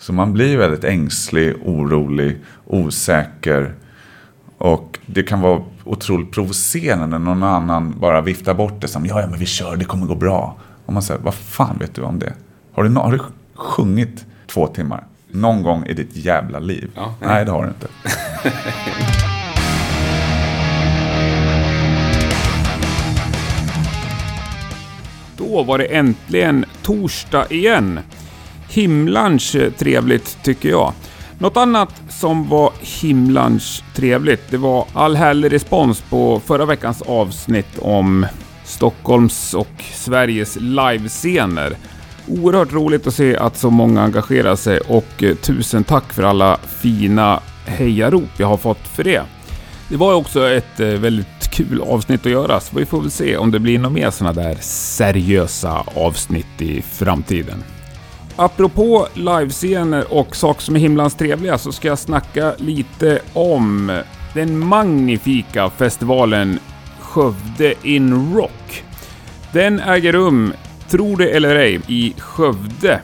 Så man blir väldigt ängslig, orolig, osäker. Och det kan vara otroligt provocerande när någon annan bara viftar bort det som ja, ja, men vi kör, det kommer gå bra. Och man säger, vad fan vet du om det? Har du, har du sjungit två timmar någon gång i ditt jävla liv? Ja. Nej, det har du inte. Då var det äntligen torsdag igen. Himlans eh, trevligt tycker jag. Något annat som var himlans trevligt, det var all härlig respons på förra veckans avsnitt om Stockholms och Sveriges livescener. Oerhört roligt att se att så många engagerar sig och eh, tusen tack för alla fina hejarop jag har fått för det. Det var också ett eh, väldigt kul avsnitt att göra, så vi får väl se om det blir några mer sådana där seriösa avsnitt i framtiden. Apropå livescener och saker som är himlans trevliga så ska jag snacka lite om den magnifika festivalen Skövde in Rock. Den äger rum, tro det eller ej, i Skövde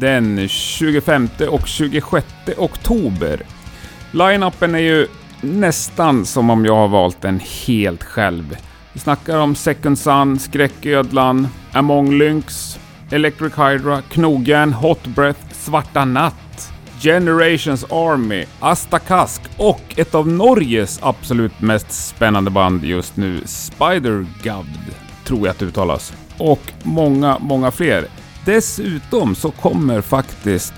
den 25 och 26 oktober. Line-upen är ju nästan som om jag har valt den helt själv. Vi snackar om Second Sun, Skräcködlan, Among Lynx, Electric Hydra, Knogjärn, Hot Breath, Svarta Natt, Generations Army, Asta Kask och ett av Norges absolut mest spännande band just nu, Spider Guvd, tror jag att det uttalas. Och många, många fler. Dessutom så kommer faktiskt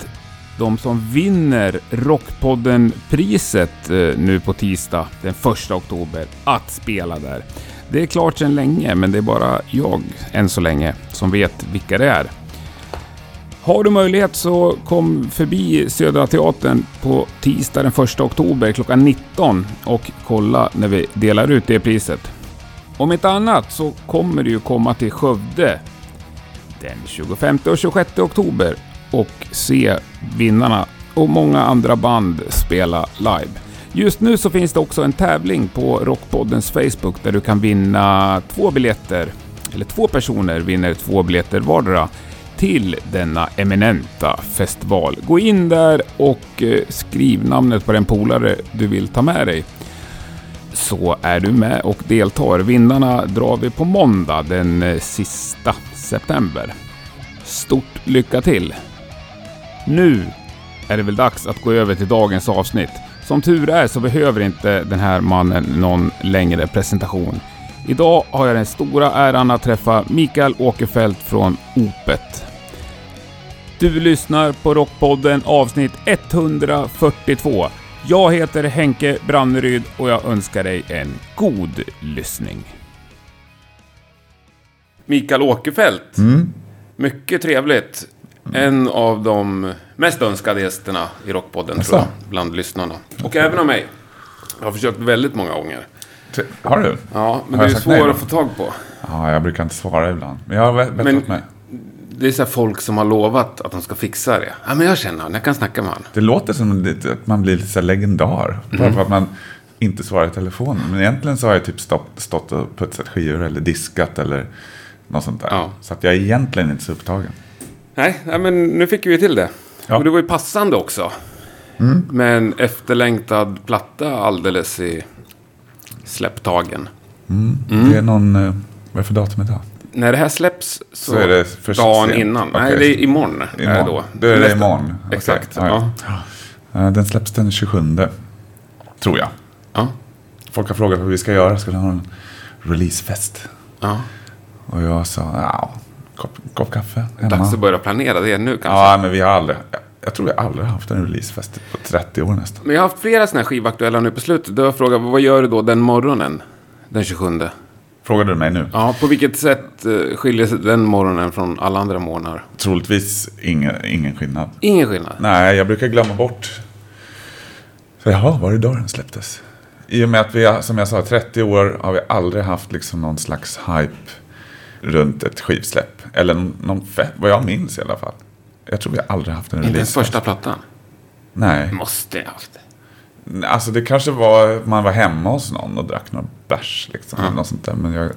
de som vinner Rockpodden-priset eh, nu på tisdag den 1 oktober att spela där. Det är klart sedan länge, men det är bara jag än så länge som vet vilka det är. Har du möjlighet så kom förbi Södra Teatern på tisdag den 1 oktober klockan 19 och kolla när vi delar ut det priset. Om inte annat så kommer du ju komma till Skövde den 25 och 26 oktober och se vinnarna och många andra band spela live. Just nu så finns det också en tävling på Rockpoddens Facebook där du kan vinna två biljetter, eller två personer vinner två biljetter vardera till denna eminenta festival. Gå in där och eh, skriv namnet på den polare du vill ta med dig. Så är du med och deltar. Vinnarna drar vi på måndag den eh, sista september. Stort lycka till! Nu är det väl dags att gå över till dagens avsnitt. Som tur är så behöver inte den här mannen någon längre presentation. Idag har jag den stora äran att träffa Mikael Åkerfeldt från Opet. Du lyssnar på Rockpodden avsnitt 142. Jag heter Henke Branneryd och jag önskar dig en god lyssning. Mikael Åkerfeldt. Mycket Mm. trevligt. En av de mest önskade gästerna i Rockpodden tror Jaså? jag, bland lyssnarna. Och även av mig. Jag har försökt väldigt många gånger. Har du? Ja, men Har det är svårt att få tag på. Ja, jag brukar inte svara ibland. Men jag har bett Men- mig. Det är så folk som har lovat att de ska fixa det. Ja, men jag känner honom, jag kan snacka med honom. Det låter som att man blir lite så legendar. Mm. Bara för att man inte svarar i telefon. Men egentligen så har jag typ stått, stått och putsat skivor eller diskat eller något sånt där. Ja. Så att jag är egentligen inte så upptagen. Nej, nej men nu fick vi till det. Ja. Mm. Och det var ju passande också. Med en efterlängtad platta alldeles i släpptagen. Mm. Det är någon... eh, Vad är för datum idag? När det här släpps så, Så är det för dagen sent. innan. Okej. Nej, det är imorgon. Är det Imorgon. då. Då är det Nästa- imorgon. Okej. Exakt. Ja, Ja. ja. Eh, Den släpps den 27. Tror jag. Ja. Folk har frågat vad vi ska göra. Ska vi ha en releasefest? ja. Och jag sa, ja, kopp, kopp kaffe hemma. Dags att börja planera det nu kanske. Ja, men vi har aldrig... Jag tror vi aldrig haft en releasefest på 30 år nästan. Men jag har haft flera sådana här skivaktuella nu på slutet. Då har jag frågat, vad gör du då den morgonen? Den 27. Frågade du mig nu? Ja, på vilket sätt eh, skiljer sig den morgonen från alla andra morgnar? Troligtvis ingen, ingen skillnad. Ingen skillnad. Nej, jag brukar glömma bort. Så jaha, var det då den släpptes? I och med att vi, som jag sa, 30 år har vi aldrig haft liksom någon slags hype runt ett skivsläpp. Eller någon fett, vad jag minns i alla fall. Jag tror vi aldrig haft en Inte ens release. första plattan. Nej. Måste jag haft det. Alltså det kanske var, man var hemma hos någon och drack någon bärs liksom. Eller något sånt där. Men jag,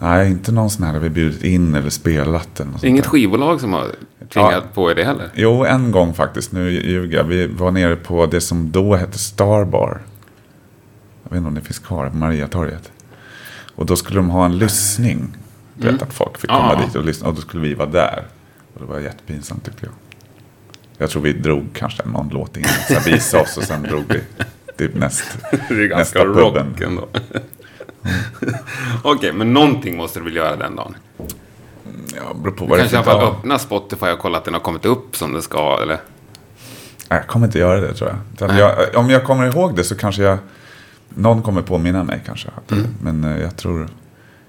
Nej, inte någon sån här där vi bjudit in eller spelat. Eller något Inget där. skivbolag som har tvingat Ja. på er det heller? Jo, en gång faktiskt. Nu ljuger jag. Vi var nere på det som då hette Starbar. Jag vet inte om det finns kvar, på Mariatorget. Och då skulle de ha en lyssning. Du vet att folk fick komma Ja. dit och lyssna. Och då skulle vi vara där. Och det var jättepinsamt tyckte jag. Jag tror vi drog kanske någon låt innan. Så visade oss och sen drog vi till näst, Det är ganska nästa rock puben. ändå. Okej, men någonting måste du väl göra den dagen? Ja, beror på Du vad det är kanske i alla fall öppna Spotify och kolla att den har kommit upp som den ska, eller? Jag kommer inte göra det tror jag. Jag. Om jag kommer ihåg det så kanske jag... Någon kommer påminna mig kanske. Mm. Men eh, jag tror...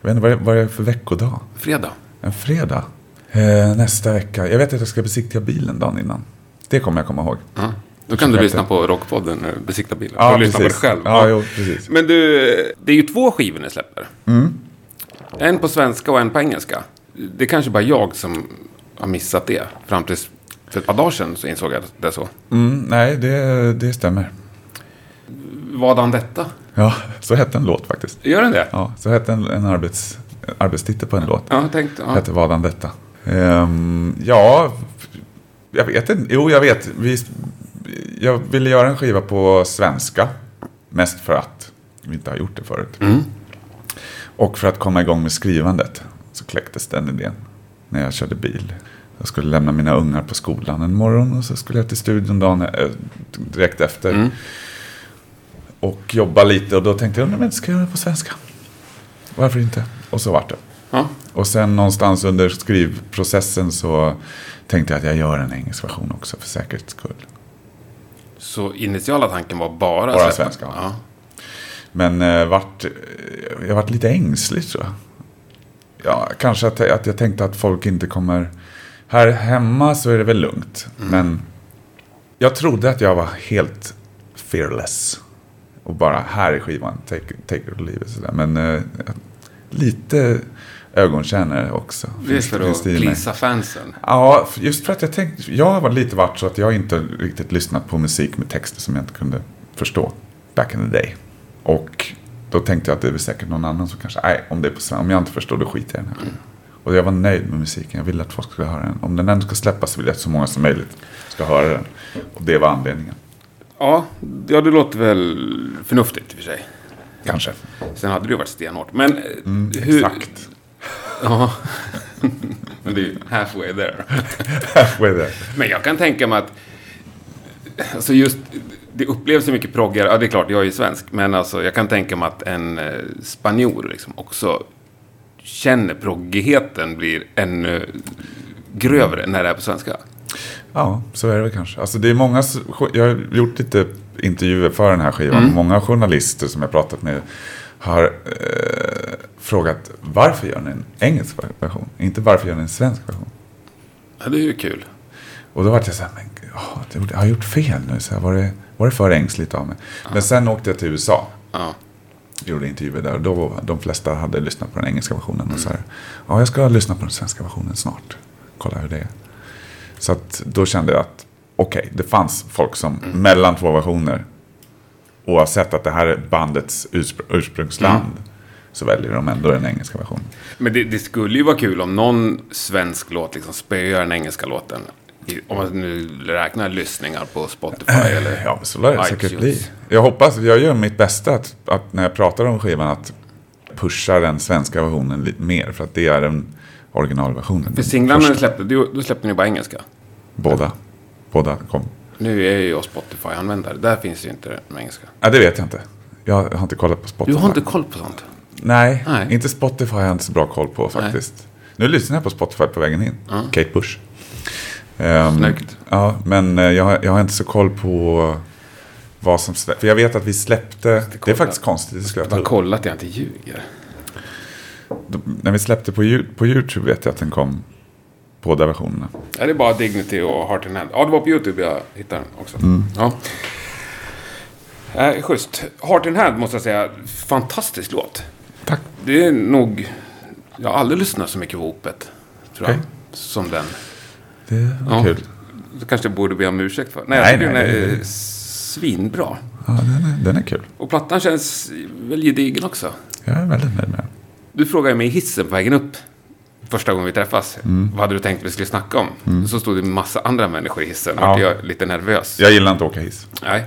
Jag vet inte vad det, vad det är för veckodag. Fredag. En fredag. Eh, nästa vecka. Jag vet att jag ska besiktiga bilen dagen innan. Det kommer jag komma ihåg. Ja. Då kan du lyssna på Rockpodden när du besiktar bilen. Ja, Ja, lyssna på dig själv. Ja, jo, precis. Men du, det är ju två skivor ni släpper. En på svenska och en på engelska. Det är kanske bara jag som har missat det. Fram till för ett par dagar sedan så insåg jag att det är så. Mm, nej, det, det stämmer. Vadan detta? Ja, så hette en låt faktiskt. Gör den det? Ja, så hette en, en arbets, arbetstitel på en låt. Ja, tänkte. Ja. Hette Vadan detta? Ehm, ja, jag vet inte. Jo, jag vet. Vi, jag ville göra en skiva på svenska. Mest för att vi inte har gjort det förut. Och för att komma igång med skrivandet. Så kläcktes den idén. När jag körde bil. Jag skulle lämna mina ungar på skolan en morgon. Och så skulle jag till studion dagen, eh, direkt efter. Och jobba lite. Och då tänkte jag, "Nej, men ska jag göra det på svenska? Varför inte? Och så vart det. Ja. Och sen någonstans under skrivprocessen så tänkte jag att jag gör en engelsk version också för säkerhets skull. Så initiala tanken var bara, Bara svenska, ja. Men eh, vart, eh, jag vart lite ängslig tror jag. Ja, kanske att, att jag tänkte att folk inte kommer... Här hemma så är det väl lugnt. Men jag trodde att jag var helt fearless. Och bara här är skivan, take, take it or leave it. Sådär. Men eh, lite ögontjänare också. Det är för att plisa fansen. Ja, just för att jag tänkte, jag har lite varit så att jag inte riktigt lyssnat på musik med texter som jag inte kunde förstå back in the day. Och då tänkte jag att det är väl säkert någon annan som kanske, nej, om det är på om jag inte förstår då skiter jag i den här. Och jag var nöjd med musiken, jag ville att folk skulle höra den. Om den ändå ska släppas så vill jag att så många som möjligt ska höra den. Och det var anledningen, Ja, ja, det låter väl förnuftigt i och för sig. kanske. Sen hade det ju varit stenhårt. Men eh, hur... Mm, Exakt. Ja. Men det är ju halfway there. Halfway there. Men jag kan tänka mig att... Alltså just... Det upplevs så mycket proggare. Ja, det är klart, jag är ju svensk. Men alltså, jag kan tänka mig att en eh, spanjor liksom också känner proggigheten blir ännu grövre när det är på svenska. Ja, så är det väl kanske. Alltså det är många, jag har gjort lite intervjuer för den här skivan. Många journalister som jag pratat med har eh, frågat varför gör ni en engelsk version? Inte varför gör ni en svensk version? Ja, det är ju kul. Och då var jag så här, men oh, jag har gjort fel nu. Så här, var, det, var det för ängsligt av mig? Men sen åkte jag till USA. Ja. Gjorde intervjuer där. Och då var de flesta hade lyssnat på den engelska versionen. Och så här, ja, jag ska lyssna på den svenska versionen snart. Kolla hur det är. Så att då kände jag att okej, det fanns folk som mellan två versioner. Oavsett att det här är bandets urspr- ursprungsland. Så väljer de ändå den engelska versionen. Men det, det skulle ju vara kul om någon svensk låt liksom spöar den engelska låten. Om man nu räknar lyssningar på Spotify eller... Ja, så lär det säkert bli. Jag hoppas, jag gör mitt bästa att, att när jag pratar om skivan att pusha den svenska versionen lite mer. För att det är den originalversionen. För singlarna ni släppte, då, släppte ni bara engelska. Båda. Båda kom. Nu är ju jag Spotify-användare. Där finns ju inte de engelska. Ja, det vet jag inte. Jag har inte kollat på Du Spotify. har inte koll på sånt? Nej, Nej. inte Spotify har jag inte så bra koll på faktiskt. Nu lyssnar jag på Spotify på vägen in. Kate Bush. Um, Snyggt. Ja, men eh, jag, har- jag har inte så koll på vad som släpptes. För jag vet att vi släppte... Det är faktiskt konstigt. Det skulle jag ta upp. kollat, jag inte ljuger. Då- När vi släppte på, på YouTube vet jag att den kom. Båda versionerna. Ja, det är bara Dignity och Heart in Hand. Ja, det var på YouTube jag hittade den också. Ja. Äh, schysst. Heart in Hand måste jag säga, fantastisk låt. Tack. Det är nog... Jag har aldrig lyssnat så mycket på Opet, tror jag. Som den. Det var Ja. kul. Det kanske jag borde be om ursäkt för. Nej, Nej, jag tycker nej, den är eh, svinbra. Ja, den är, den är kul. Och plattan känns väl gedigen också. Jag är väldigt nöjd med den. Du frågade mig i hissen på vägen upp. Första gången vi träffas. Mm. Vad hade du tänkt vi skulle snacka om? Så stod det en massa andra människor i hissen. Ja. vart jag lite nervös. Jag gillar inte att åka hiss. Nej.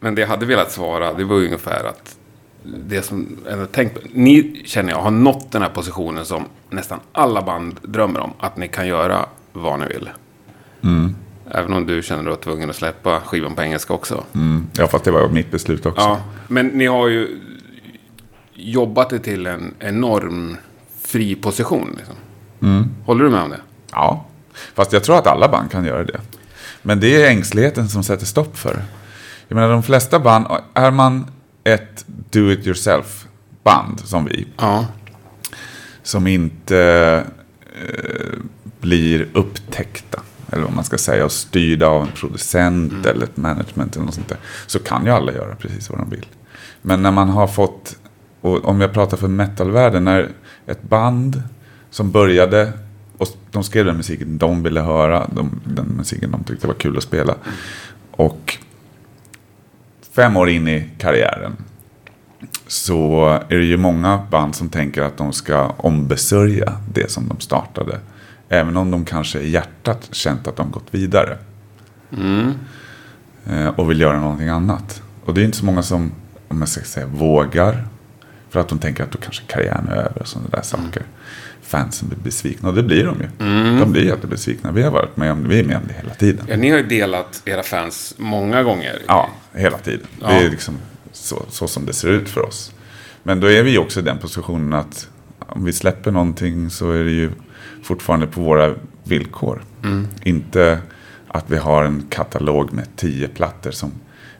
Men det jag hade velat svara, det var ungefär att det som jag tänkt. Ni känner jag har nått den här positionen som nästan alla band drömmer om. Att ni kan göra vad ni vill. Även om du känner dig tvungen att släppa skivan på engelska också. Mm. Ja, fast det var mitt beslut också. Ja, men ni har ju jobbat det till en enorm fri position. Liksom. Håller du med om det? Ja, fast jag tror att alla band kan göra det. Men det är ängsligheten som sätter stopp för det. Jag menar, de flesta band, är man ett do it yourself band som vi, Ja. som inte eh, blir upptäckta, eller vad man ska säga, och styrda av en producent eller ett management eller något sånt där, så kan ju alla göra precis vad de vill. Men när man har fått, och om jag pratar för metalvärlden, när ett band som började och de skrev den musiken de ville höra, de, den musiken de tyckte var kul att spela. Och fem år in i karriären så är det ju många band som tänker att de ska ombesörja det som de startade. Även om de kanske i hjärtat känt att de gått vidare. Eh, och vill göra någonting annat. Och det är inte så många som, om jag ska säga, vågar. För att de tänker att då kanske karriären är över och sådana där saker. Fansen blir besvikna och det blir de ju. De blir jättebesvikna. Vi har varit med om, vi är med om det hela tiden. ja. Ni har ju delat era fans många gånger. Ja, hela tiden. Ja. Det är liksom så, så som det ser ut för oss. Men då är vi också i den positionen att om vi släpper någonting så är det ju fortfarande på våra villkor. Inte att vi har en katalog med tio plattor som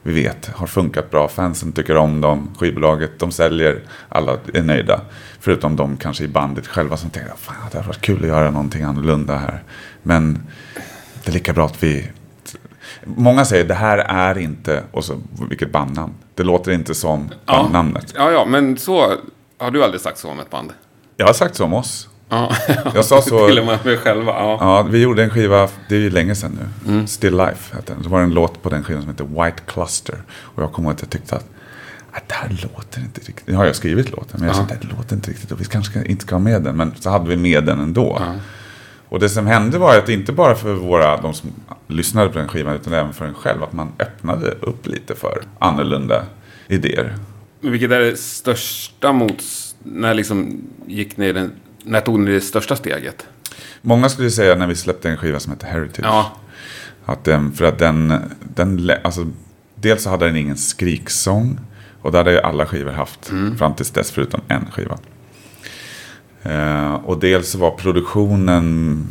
vi vet har funkat bra. Fansen tycker om dem, skivbolaget, de säljer, alla är nöjda. Förutom de kanske i bandet själva som tänker att det hade varit kul att göra någonting annorlunda här. Men det är lika bra att vi Många säger det här är inte, och så vilket bandnamn. Det låter inte som bandnamnet. Ja, ja, men så har du aldrig sagt så om ett band. Jag har sagt så om oss. Ja, Jag sa så- Till och med mig själva. Ja. Ja, vi gjorde en skiva, det är ju länge sedan nu. Still Life hette den. Så var det en låt på den skivan som heter White Cluster. Och jag kommer ihåg att jag tyckte att "Ah, det här låter inte riktigt. Nu har jag skrivit låten, men jag kände att det låter inte riktigt. Och vi kanske inte ska ha med den. Men så hade vi med den ändå. Och det som hände var att inte bara för våra, de som lyssnade på den skivan, utan även för en själv, att man öppnade upp lite för annorlunda idéer. Vilket är det största mots... När liksom gick ni den... När tog ni det största steget? Många skulle säga när vi släppte en skiva som heter Heritage. Ja. Att den, för att den, den, alltså, dels så hade den ingen skriksång. Och det hade ju alla skivor haft fram tills dess förutom en skiva. Eh, och dels så var produktionen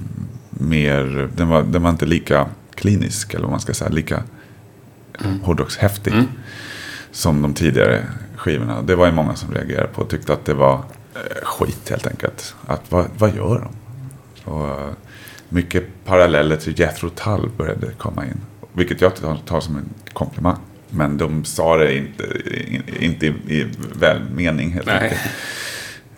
mer, den var, den var inte lika klinisk eller vad man ska säga, lika hårdrockshäftig. Som de tidigare skivorna. Det var ju många som reagerade på och tyckte att det var skit helt enkelt. Att vad, vad gör de? Och eh, mycket paralleller till Jethro Tull började komma in. Vilket jag tar, tar som en komplimang. Men de sa det inte, in- inte i, i välmening helt Nej. enkelt.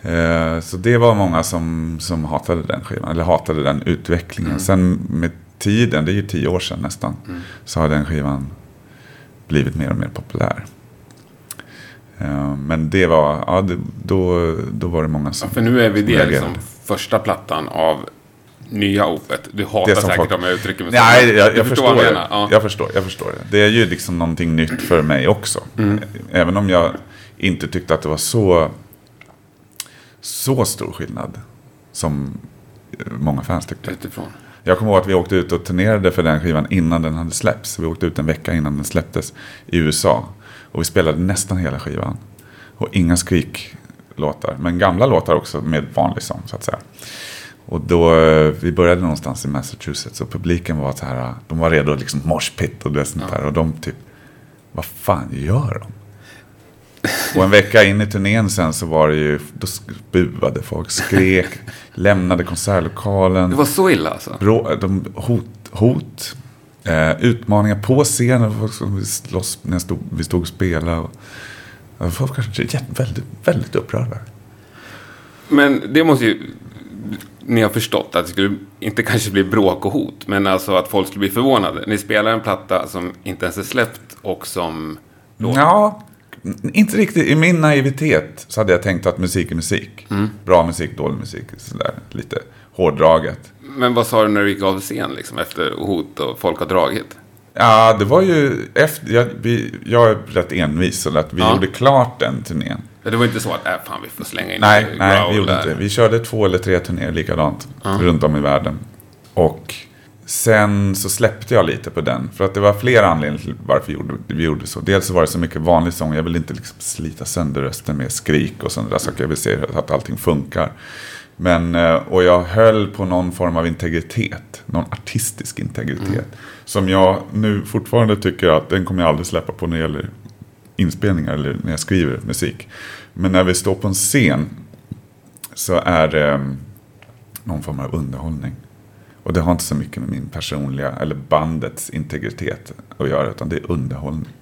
Eh, Så det var många som, som hatade den skivan, eller hatade den utvecklingen. Sen med tiden, det är ju tio år sedan nästan, så har den skivan blivit mer och mer populär. Eh, Men det var, ja, det, då, då var det många som För nu är vi det liksom första plattan av nya Opet. Du hatar säkert folk- om jag uttrycker mig så. Nej, jag, jag, förstår förstår det. Ja. jag förstår. Jag förstår det. Det är ju liksom någonting nytt för mig också. Mm. Även om jag inte tyckte att det var så, så stor skillnad som eh, många fans tyckte. Utifrån. Jag kommer ihåg att vi åkte ut och turnerade för den skivan innan den hade släppts. Vi åkte ut en vecka innan den släpptes i USA. Och vi spelade nästan hela skivan. Och inga skriklåtar. Men gamla låtar också med vanlig sång så att säga. Och då, eh, vi började någonstans i Massachusetts och publiken var så här, de var redo liksom morspit och det sånt där. Och de typ, vad fan gör de? Och en vecka in i turnén sen så var det ju, då buade folk, skrek, lämnade konsertlokalen. Det var så illa alltså? Brå, de, hot, hot eh, utmaningar på scenen. Folk som vi, slåss, när stod, vi stod och spelade. Och, folk kanske väldigt, väldigt upprörda. Men det måste ju... Ni har förstått att det skulle inte kanske bli bråk och hot, men alltså att folk skulle bli förvånade. Ni spelar en platta som inte ens är släppt och som... låter- Ja, inte riktigt, i min naivitet så hade jag tänkt att musik är musik. Bra musik, dålig musik, sådär lite hårdraget. Men vad sa du när du gick av scen liksom efter hot och folk har dragit? Ja, det var ju efter, jag, vi, jag är rätt envis, så att vi Ja. gjorde klart den turnén. Det var inte så att, äh, fan vi får slänga in Nej, nej, vi gjorde där. inte. Vi körde två eller tre turnéer likadant runt om i världen. Och sen så släppte jag lite på den. För att det var flera anledningar till varför vi gjorde, vi gjorde så. Dels så var det så mycket vanlig sång. Jag vill inte liksom slita sönder rösten med skrik och sådana där saker. Jag vill se att allting funkar. Men, eh, och jag höll på någon form av integritet. Någon artistisk integritet. Som jag nu fortfarande tycker att den kommer jag aldrig släppa på när det gäller inspelningar eller när jag skriver musik. Men när vi står på en scen så är det eh, någon form av underhållning. Och det har inte så mycket med min personliga, eller bandets integritet att göra, utan det är underhållning.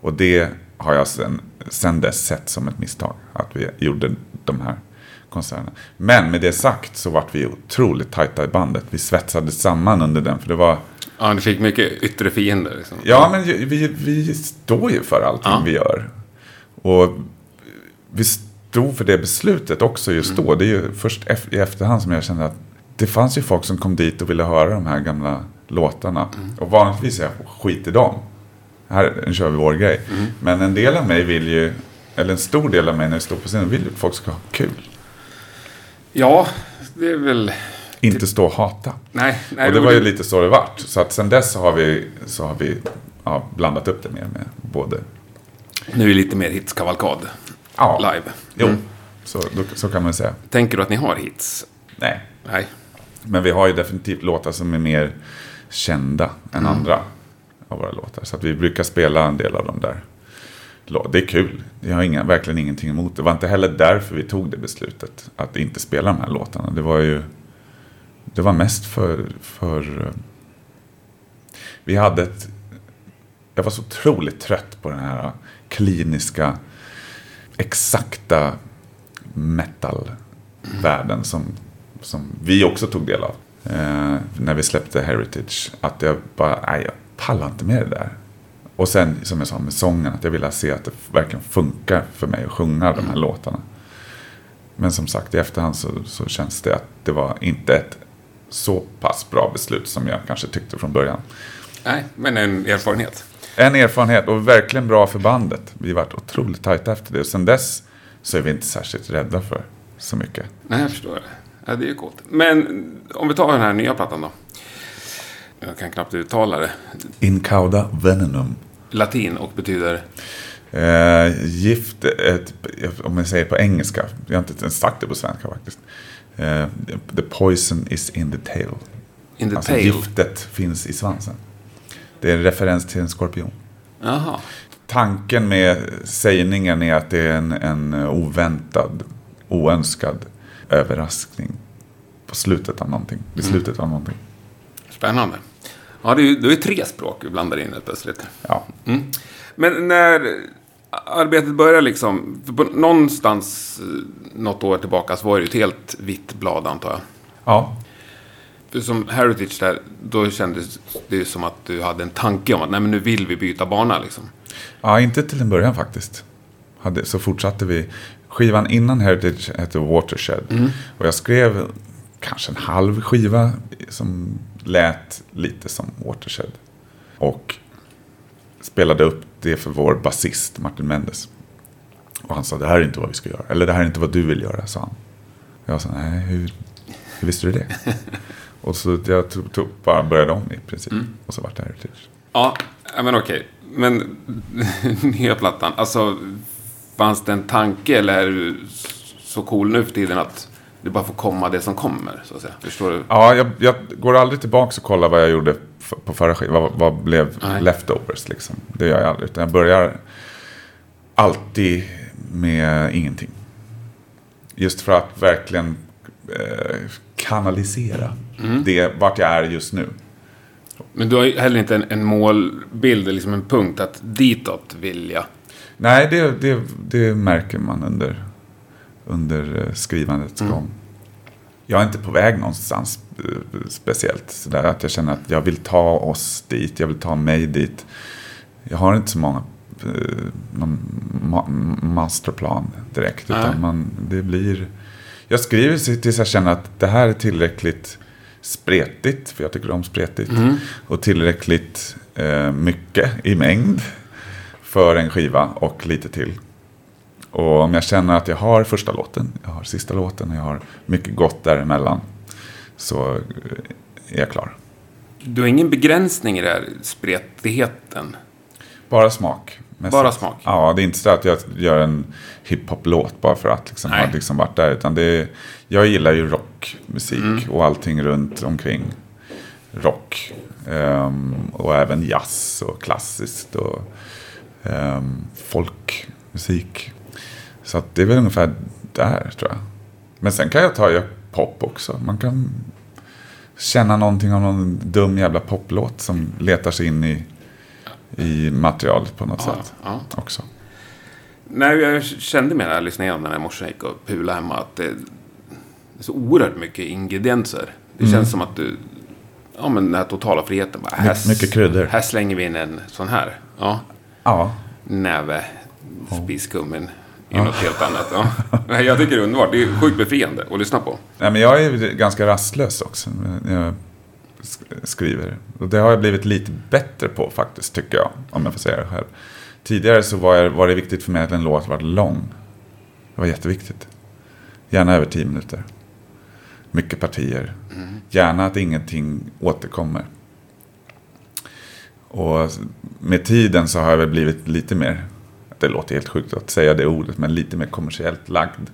Och det har jag sen, sen dess sett som ett misstag, att vi gjorde de här konserterna. Men med det sagt så vart vi otroligt tajta i bandet. Vi svetsades samman under den, för det var... Ja, ni fick mycket yttre fiender liksom. Ja, men vi, vi står ju för allting Ja. vi gör. Och vi stod för det beslutet också just då. Det är ju först i efterhand som jag kände att det fanns ju folk som kom dit och ville höra de här gamla låtarna. Och vanligtvis är jag skit i dem. Här nu kör vi vår grej. Men en del av mig vill ju, eller en stor del av mig när jag står på scenen, vill ju att folk ska ha kul. Ja, det är väl... Inte stå och hata. Nej, nej och det var ju lite så det vart. Så att sen dess har vi, så har vi ja, blandat upp det mer med både Nu är det lite mer hitskavalkad Ja. live. Jo, Mm. så, då, så kan man säga. Tänker du att ni har hits? Nej, Nej. men vi har ju definitivt låtar som är mer kända än Mm. andra av våra låtar. Så att vi brukar spela en del av dem där lag. Det är kul. Jag har inga, verkligen ingenting emot det. Det var inte heller därför vi tog det beslutet. Att inte spela de här låtarna. Det var ju... Det var mest för... för eh, vi hade ett... Jag var så otroligt trött på den här eh, kliniska, exakta metal-världen som, som vi också tog del av. Eh, när vi släppte Heritage. Att jag bara, nej jag pallar inte med det där. Och sen som jag sa med sången, att jag ville se att det verkligen funkar för mig att sjunga de här låtarna. Men som sagt, i efterhand så, så känns det att det var inte ett så pass bra beslut som jag kanske tyckte från början. Nej, men en erfarenhet. En erfarenhet och verkligen bra för bandet. Vi har varit otroligt tajta efter det. Och sen dess så är vi inte särskilt rädda för så mycket. Nej, jag förstår det. Ja, det är ju coolt. Men om vi tar den här nya plattan då. Jag kan knappt uttala det. Incauda venenum. Latin och betyder... Eh, gift, ett, om jag säger på engelska. Jag har inte ens sagt det på svenska faktiskt. Eh, the poison is in the tail. In the alltså tail. giftet finns i svansen. Det är en referens till en skorpion. Jaha. Tanken med sägningen är att det är en, en oväntad, oönskad överraskning på slutet av någonting. Vid slutet av någonting. Spännande. Ja, det är det är tre språk vi blandar in helt plötsligt. Ja. Mm. Men när arbetet börjar liksom, någonstans eh, något år tillbaka så var det ju ett helt vitt blad antar jag. ja. För som Heritage där, då kändes det som att du hade en tanke om att nej men nu vill vi byta bana liksom. Ja, inte till en början faktiskt. Hade, så fortsatte vi. Skivan innan Heritage hette Watershed. Och jag skrev kanske en halv skiva som lät lite som Watershed. Och spelade upp det för vår basist Martin Mendes. Och han sa, det här är inte vad vi ska göra. Eller det här är inte vad du vill göra, sa han. Jag sa, nej, hur, hur visste du det? och så jag tog, tog, bara började om i princip. Och så vart det Heritage. Ja, ja, men okej. Men nya plattan, alltså fanns det en tanke eller är du så cool nu för tiden att det bara får komma det som kommer, så att säga? Förstår du? Ja, jag, jag går aldrig tillbaka och kollar vad jag gjorde på förra skivan. Vad, vad blev Nej. leftovers liksom. Det gör jag aldrig. Utan jag börjar alltid med ingenting. Just för att verkligen eh, kanalisera det vart jag är just nu. Men du har heller inte en, en målbild, liksom en punkt att ditåt vill jag. Nej, det, det, det märker man under, under eh, skrivandets gång. Jag är inte på väg någonstans eh, speciellt. Så att jag känner att jag vill ta oss dit, jag vill ta mig dit. Jag har inte så många eh, någon ma masterplan direkt. Utan man, det blir... Jag skriver tills jag känner att det här är tillräckligt spretigt, för jag tycker om spretigt. Mm. Och tillräckligt eh, mycket i mängd för en skiva och lite till. Och om jag känner att jag har första låten, jag har sista låten och jag har mycket gott däremellan. Så eh, är jag klar. Du har ingen begränsning i det här spretigheten? Bara smak. Bara smak? Ja, det är inte så att jag gör en hiphop-låt bara för att liksom ha liksom varit där. Utan det är, jag gillar ju rockmusik Mm. och allting runt omkring rock. Ehm, och även jazz och klassiskt och um, folkmusik. Så det är väl ungefär där tror jag. Men sen kan jag ta jag, pop också. Man kan känna någonting av någon dum jävla poplåt som letar sig in i, i materialet på något Ja, sätt ja. också. Nej, jag kände med när jag lyssnade igenom den här morse gick och pula hemma att det är så oerhört mycket ingredienser. Det känns som att du... Ja, men den här totala friheten. Bara, här, My- mycket kryddor. Här slänger vi in en sån här. Ja, Ja, näve spiskummin i något helt annat. Ja. Jag tycker det är underbart. Det är sjukt befriande att lyssna på. Nej, men jag är ganska rastlös också när jag skriver. Och det har jag blivit lite bättre på faktiskt, tycker jag. Om jag får säga det själv. Tidigare så var, jag, var det viktigt för mig att en låt var lång. Det var jätteviktigt. Gärna över tio minuter. Mycket partier. Gärna att ingenting återkommer. Och med tiden så har jag väl blivit lite mer, det låter helt sjukt att säga det ordet, men lite mer kommersiellt lagd.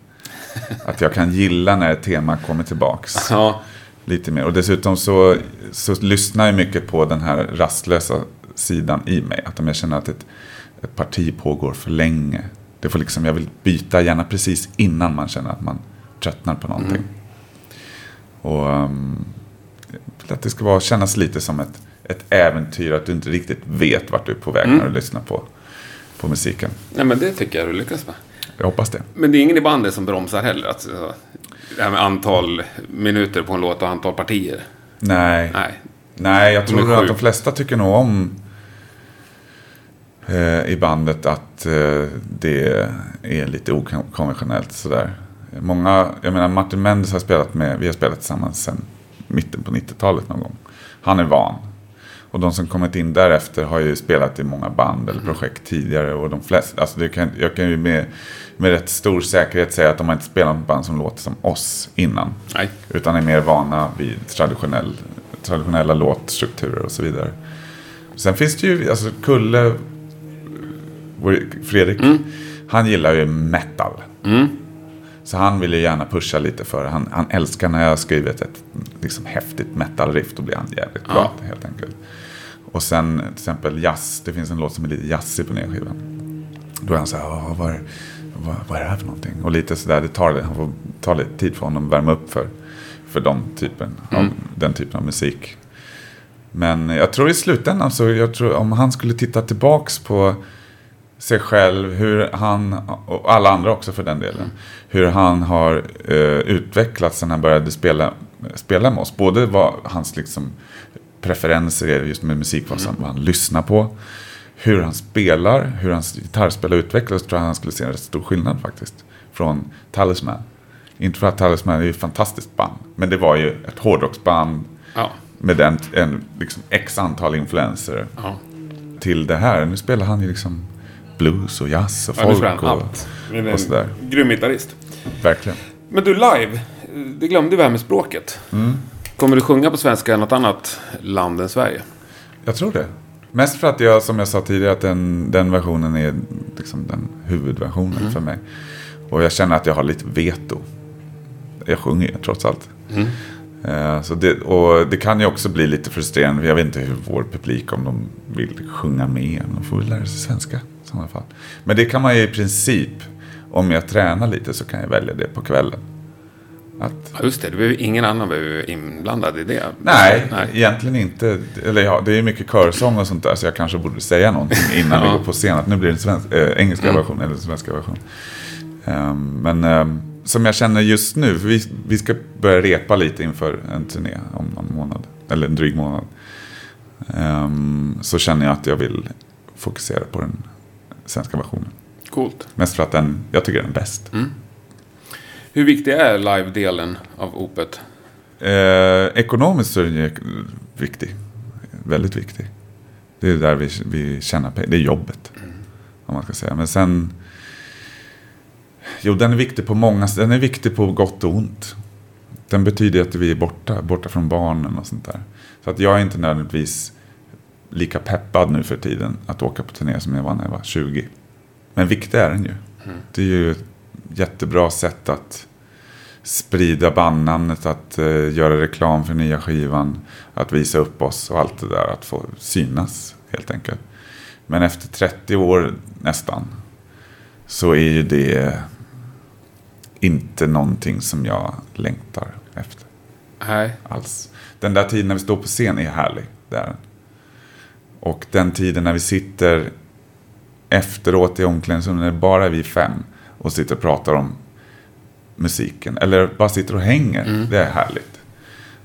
Att jag kan gilla när ett tema kommer tillbaks. Ja, Lite mer. Och dessutom så, så lyssnar jag mycket på den här rastlösa sidan i mig. Att om jag känner att ett, ett parti pågår för länge. Det får liksom, jag vill byta gärna precis innan man känner att man tröttnar på någonting. Och um, att det ska vara, kännas lite som ett, ett äventyr. Att du inte riktigt vet vart du är på väg när du lyssnar på, på musiken. Nej, men det tycker jag du lyckas med. Jag hoppas det. Men det är ingen i bandet som bromsar heller. Alltså, det här med antal minuter på en låt och antal partier. Nej. Nej. Nej, jag tror att de flesta tycker nog om eh, i bandet att eh, det är lite okonventionellt sådär. Många, jag menar Martin Mendes har spelat med, vi har spelat tillsammans sedan mitten på 90-talet någon gång. Han är van. Och de som kommit in därefter har ju spelat i många band eller projekt tidigare. Och de flesta, alltså kan, jag kan ju med, med rätt stor säkerhet säga att de har inte spelat något band som låter som oss innan. Nej. Utan är mer vana vid traditionell, traditionella låtstrukturer och så vidare. Sen finns det ju, alltså Kulle, Fredrik, han gillar ju metal. Så han vill ju gärna pusha lite för det. Han, han älskar när jag har skrivit ett liksom, häftigt metal-riff. Då blir han jävligt glad helt enkelt. Och sen till exempel jazz. Det finns en låt som är lite jazzig på nya skivan. Då är han så här, "Åh, vad, är- vad, vad är det här för någonting? Och lite sådär, det tar, det- han får ta lite tid för honom att värma upp för, för de typen av, den typen av musik. Men jag tror i slutändan så, jag tror om han skulle titta tillbaks på sig själv, hur han, och alla andra också för den delen, hur han har eh, utvecklats när han började spela, spela med oss. Både vad hans liksom, preferenser just med musik, vad, vad han lyssnar på, hur han spelar, hur hans gitarrspel har utvecklats, tror jag han skulle se en rätt stor skillnad faktiskt. Från Talisman. Inte för att Talisman är ett fantastiskt band, men det var ju ett hårdrocksband Ja. med en, en liksom, x antal influenser ja. till det här. Nu spelar han ju liksom blues och jazz och ja folk han och, allt. Och sådär. grym gitarrist. Verkligen. Men du, live. Det glömde vi här med språket. Mm. Kommer du sjunga på svenska i något annat land än Sverige? Jag tror det. Mest för att jag, som jag sa tidigare, att den, den versionen är liksom den huvudversionen Mm. för mig. Och jag känner att jag har lite veto. Jag sjunger ju trots allt. Mm. Eh, Så det, och det kan ju också bli lite frustrerande. Jag vet inte hur vår publik, om de vill sjunga med. De får väl lära sig svenska i sådana fall. Men det kan man ju i princip, om jag tränar lite så kan jag välja det på kvällen. Att, Ja, just det. det behöver, ingen annan vara inblandad i det. nej, Nej. egentligen inte. Eller ja, det är mycket körsång och sånt där. Så jag kanske borde säga någonting innan vi Ja. går på scen. Att nu blir det en svensk, äh, engelska Mm. version eller en svenska version. Ehm, men ehm, som jag känner just nu, för vi, vi ska börja repa lite inför en turné om någon månad. Eller en dryg månad. Ehm, så känner jag att jag vill fokusera på den svenska versionen. Coolt. Mest för att den, jag tycker den är bäst. Hur viktig är live-delen av Opet? Eh, ekonomiskt så är den viktig. Väldigt viktig. Det är där vi, vi tjänar pengar. Det är jobbet. Om man ska säga. Men sen... Jo, den är viktig på många Den är viktig på gott och ont. Den betyder att vi är borta. Borta från barnen och sånt där. Så att jag är inte nödvändigtvis lika peppad nu för tiden att åka på turné som jag var när jag var 20. Men viktig är den ju. Det är ju jättebra sätt att sprida bandnamnet, att eh, göra reklam för nya skivan, att visa upp oss och allt det där, att få synas helt enkelt. Men efter 30 år nästan så är ju det inte någonting som jag längtar efter Nej. alls. Den där tiden när vi står på scen är härlig. Det är den. Och den tiden när vi sitter efteråt i omklädningsrummet, när det bara är vi fem och sitter och pratar om musiken. Eller bara sitter och hänger. Det är härligt.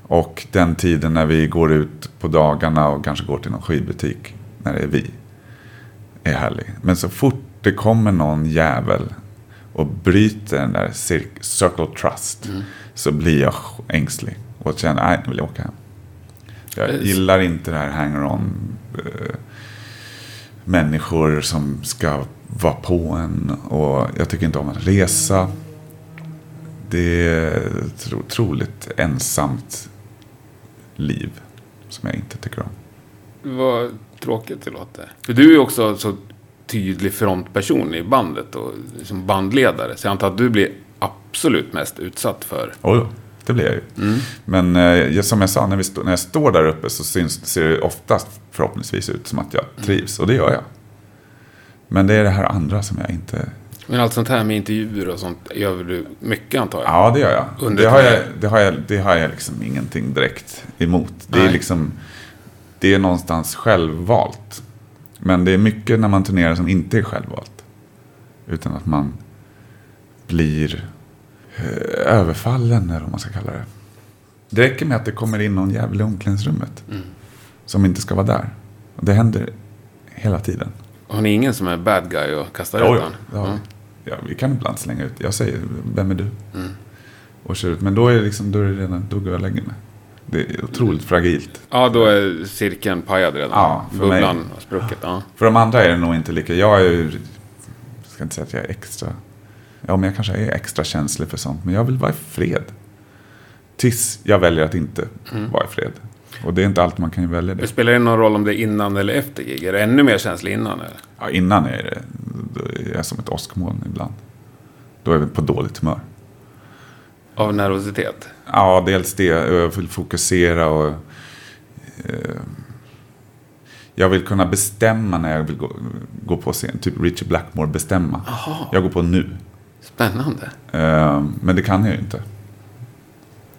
Och den tiden när vi går ut på dagarna och kanske går till någon skivbutik. När det är vi. Är härlig. Men så fort det kommer någon jävel och bryter den där cir- circle trust. Så blir jag ängslig. Och känner, nej nu vill jag åka hem. Jag gillar inte det här hanger-on. Eh, människor som ska vara på en. Och jag tycker inte om att resa. Det är ett otroligt ensamt liv. Som jag inte tycker om. Vad tråkigt det låter. För du är också så tydlig frontperson i bandet och som bandledare. Så jag antar att du blir absolut mest utsatt för... Oh, ja, det blir jag ju. Men eh, som jag sa, när, vi stå, när jag står där uppe så syns, ser det oftast förhoppningsvis ut som att jag trivs. Och det gör jag. Men det är det här andra som jag inte... Men allt sånt här med intervjuer och sånt gör du mycket antar jag? Ja, det gör jag. Under Det har jag, det har jag, det har jag liksom ingenting direkt emot. Det är Nej. liksom... Det är någonstans självvalt. Men det är mycket när man turnerar som inte är självvalt. Utan att man blir överfallen, eller vad man ska kalla det. Det räcker med att det kommer in någon jävel i omklädningsrummet. Som inte ska vara där. Och det händer hela tiden. Har ni ingen som är bad guy och kastar ut ja, det har vi. Ja. Ja, vi kan ibland slänga ut. Jag säger, vem är du? Och kör ut. Men då är det liksom, då är det redan, då går jag och lägger mig. Det är otroligt fragilt. Ja, då är cirkeln pajad redan. Ja, för Bubblan har spruckit. Ja. För de andra är det nog inte lika. Jag är ju, jag ska inte säga att jag är extra. Ja, men jag kanske är extra känslig för sånt. Men jag vill vara i fred. Tills jag väljer att inte vara i fred. Och det är inte alltid man kan välja Men det. Spelar det någon roll om det är innan eller efter gig? Är det ännu mer känslig innan? Eller? Ja, innan är det, då är jag som ett åskmoln ibland. Då är vi på dåligt humör. Av nervositet? Ja, dels det. Jag vill fokusera och... Eh, jag vill kunna bestämma när jag vill gå, gå på scen. Typ Richie Blackmore bestämma. Jag går på nu. Spännande. Eh, men det kan jag ju inte.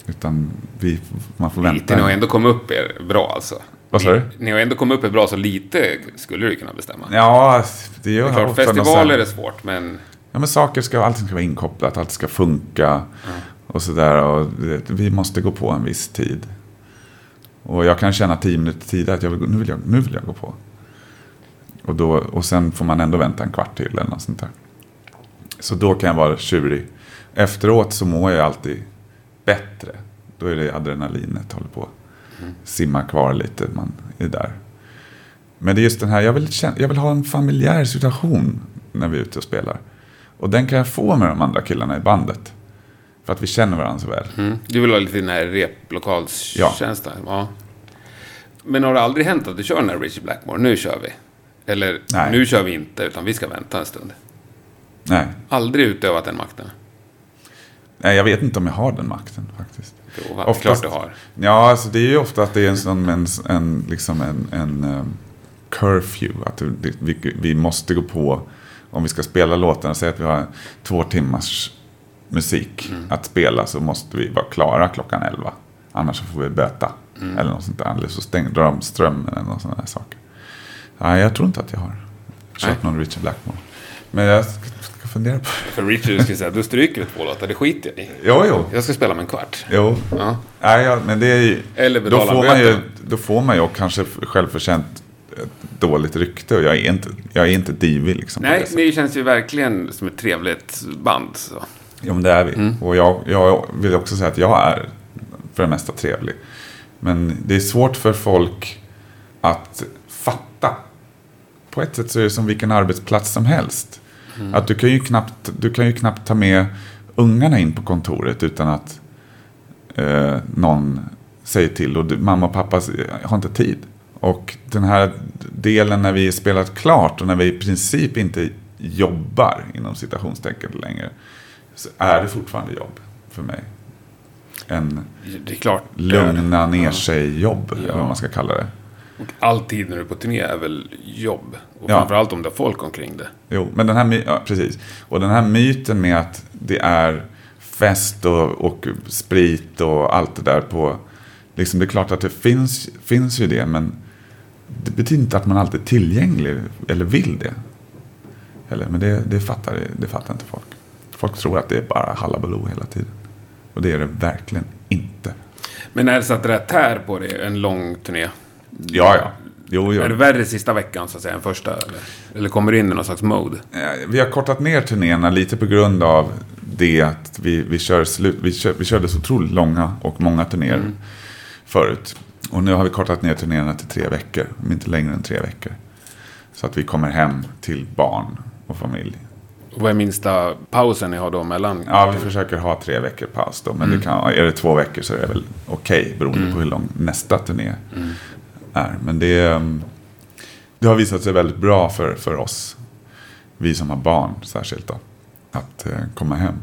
Utan vi, man får Lite, ni har vänta. ändå kommit upp er bra alltså. Vad sa du? Ni, ni har ändå kommit upp er bra, så lite skulle du kunna bestämma. Ja, det gör det är klart, festivaler är svårt, men... Ja, men saker ska, allting ska vara inkopplat, allt ska funka. Och sådär. Och det- vi måste gå på en viss tid. Och jag kan känna tio minuter tidigare att jag vill, nu, vill jag, nu vill jag gå på. Och, då, och sen får man ändå vänta en kvart till eller något sånt där. Så då kan jag vara tjurig. Efteråt så mår jag alltid bättre. Då är det adrenalinet håller på. Simma kvar lite, man är där. Men det är just den här, jag vill, känna, jag vill ha en familjär situation när vi är ute och spelar. Och den kan jag få med de andra killarna i bandet. För att vi känner varandra så väl. Mm. Du vill ha lite den här replokalskänslan? Ja. Men har det aldrig hänt att du kör den här Richie Blackmore? Nu kör vi. Eller Nej. nu kör vi inte, utan vi ska vänta en stund. Nej. Aldrig utövat den makten? Nej, jag vet inte om jag har den makten faktiskt. Jo, va? Oftast- klart du har. Ja, alltså det är ju ofta att det är en sån, en, en, liksom en, en um, curfew. Att det, vi, vi måste gå på, om vi ska spela låtarna, säg att vi har två timmars musik att spela så måste vi vara klara klockan 11. Annars får vi böta. Eller något sånt där. Eller så stänger de strömmen eller något sådana där saker. Nej, jag tror inte att jag har kört Nej. någon Richard Blackmore. Men jag fundera på För Richard skulle säga, då stryker två låtar, det skiter jag i. Jo, jo. Jag ska spela med en kvart. Jo. Ja. Nej, ja, men det är ju... Eller då får, man ju, då får man ju kanske självförtjänt eh, dåligt rykte och jag är inte, jag är inte divig liksom. Nej, ni känns ju verkligen som ett trevligt band. Så. Ja, men det är vi. Mm. Och jag, jag vill också säga att jag är för det mesta trevlig. Men det är svårt för folk att fatta. På ett sätt så är det som vilken arbetsplats som helst. Mm. Att du kan, ju knappt, du kan ju knappt ta med ungarna in på kontoret utan att eh, någon säger till. Och du, mamma och pappa har inte tid. Och den här delen när vi spelat klart och när vi i princip inte jobbar inom citationstecken längre. Så är det fortfarande jobb för mig. En Det är klart. lugna ner sig jobb, eller Ja. vad man ska kalla det. Och all tid när du är på turné är väl jobb. Och Ja. framförallt om det är folk omkring det. Jo, men den här, ja, precis. Och den här myten med att det är fest och, och sprit och allt det där på... Liksom det är klart att det finns, finns ju det, men det betyder inte att man alltid är tillgänglig eller vill det. Eller, men det, det, fattar, det fattar inte folk. Folk tror att det är bara hallabaloo hela tiden. Och det är det verkligen inte. Men är det så att det där tär på dig en lång turné? Ja, ja. Jo, jo. Är det värre sista veckan så att säga än första? Eller, eller kommer du in i någon slags mode? Eh, Vi har kortat ner turnéerna lite på grund av det att vi, vi, kör slut, vi, kör, vi körde så otroligt långa och många turnéer förut. Och nu har vi kortat ner turnéerna till tre veckor, om inte längre än tre veckor. Så att vi kommer hem till barn och familj. Och vad är minsta pausen ni har då mellan? Ja, vi försöker ha tre veckor paus då, men det kan, är det två veckor så är det väl okej beroende på hur lång nästa turné är. Men det, ehm, det har visat sig väldigt bra för, för oss, vi som har barn särskilt då, att eh, komma hem.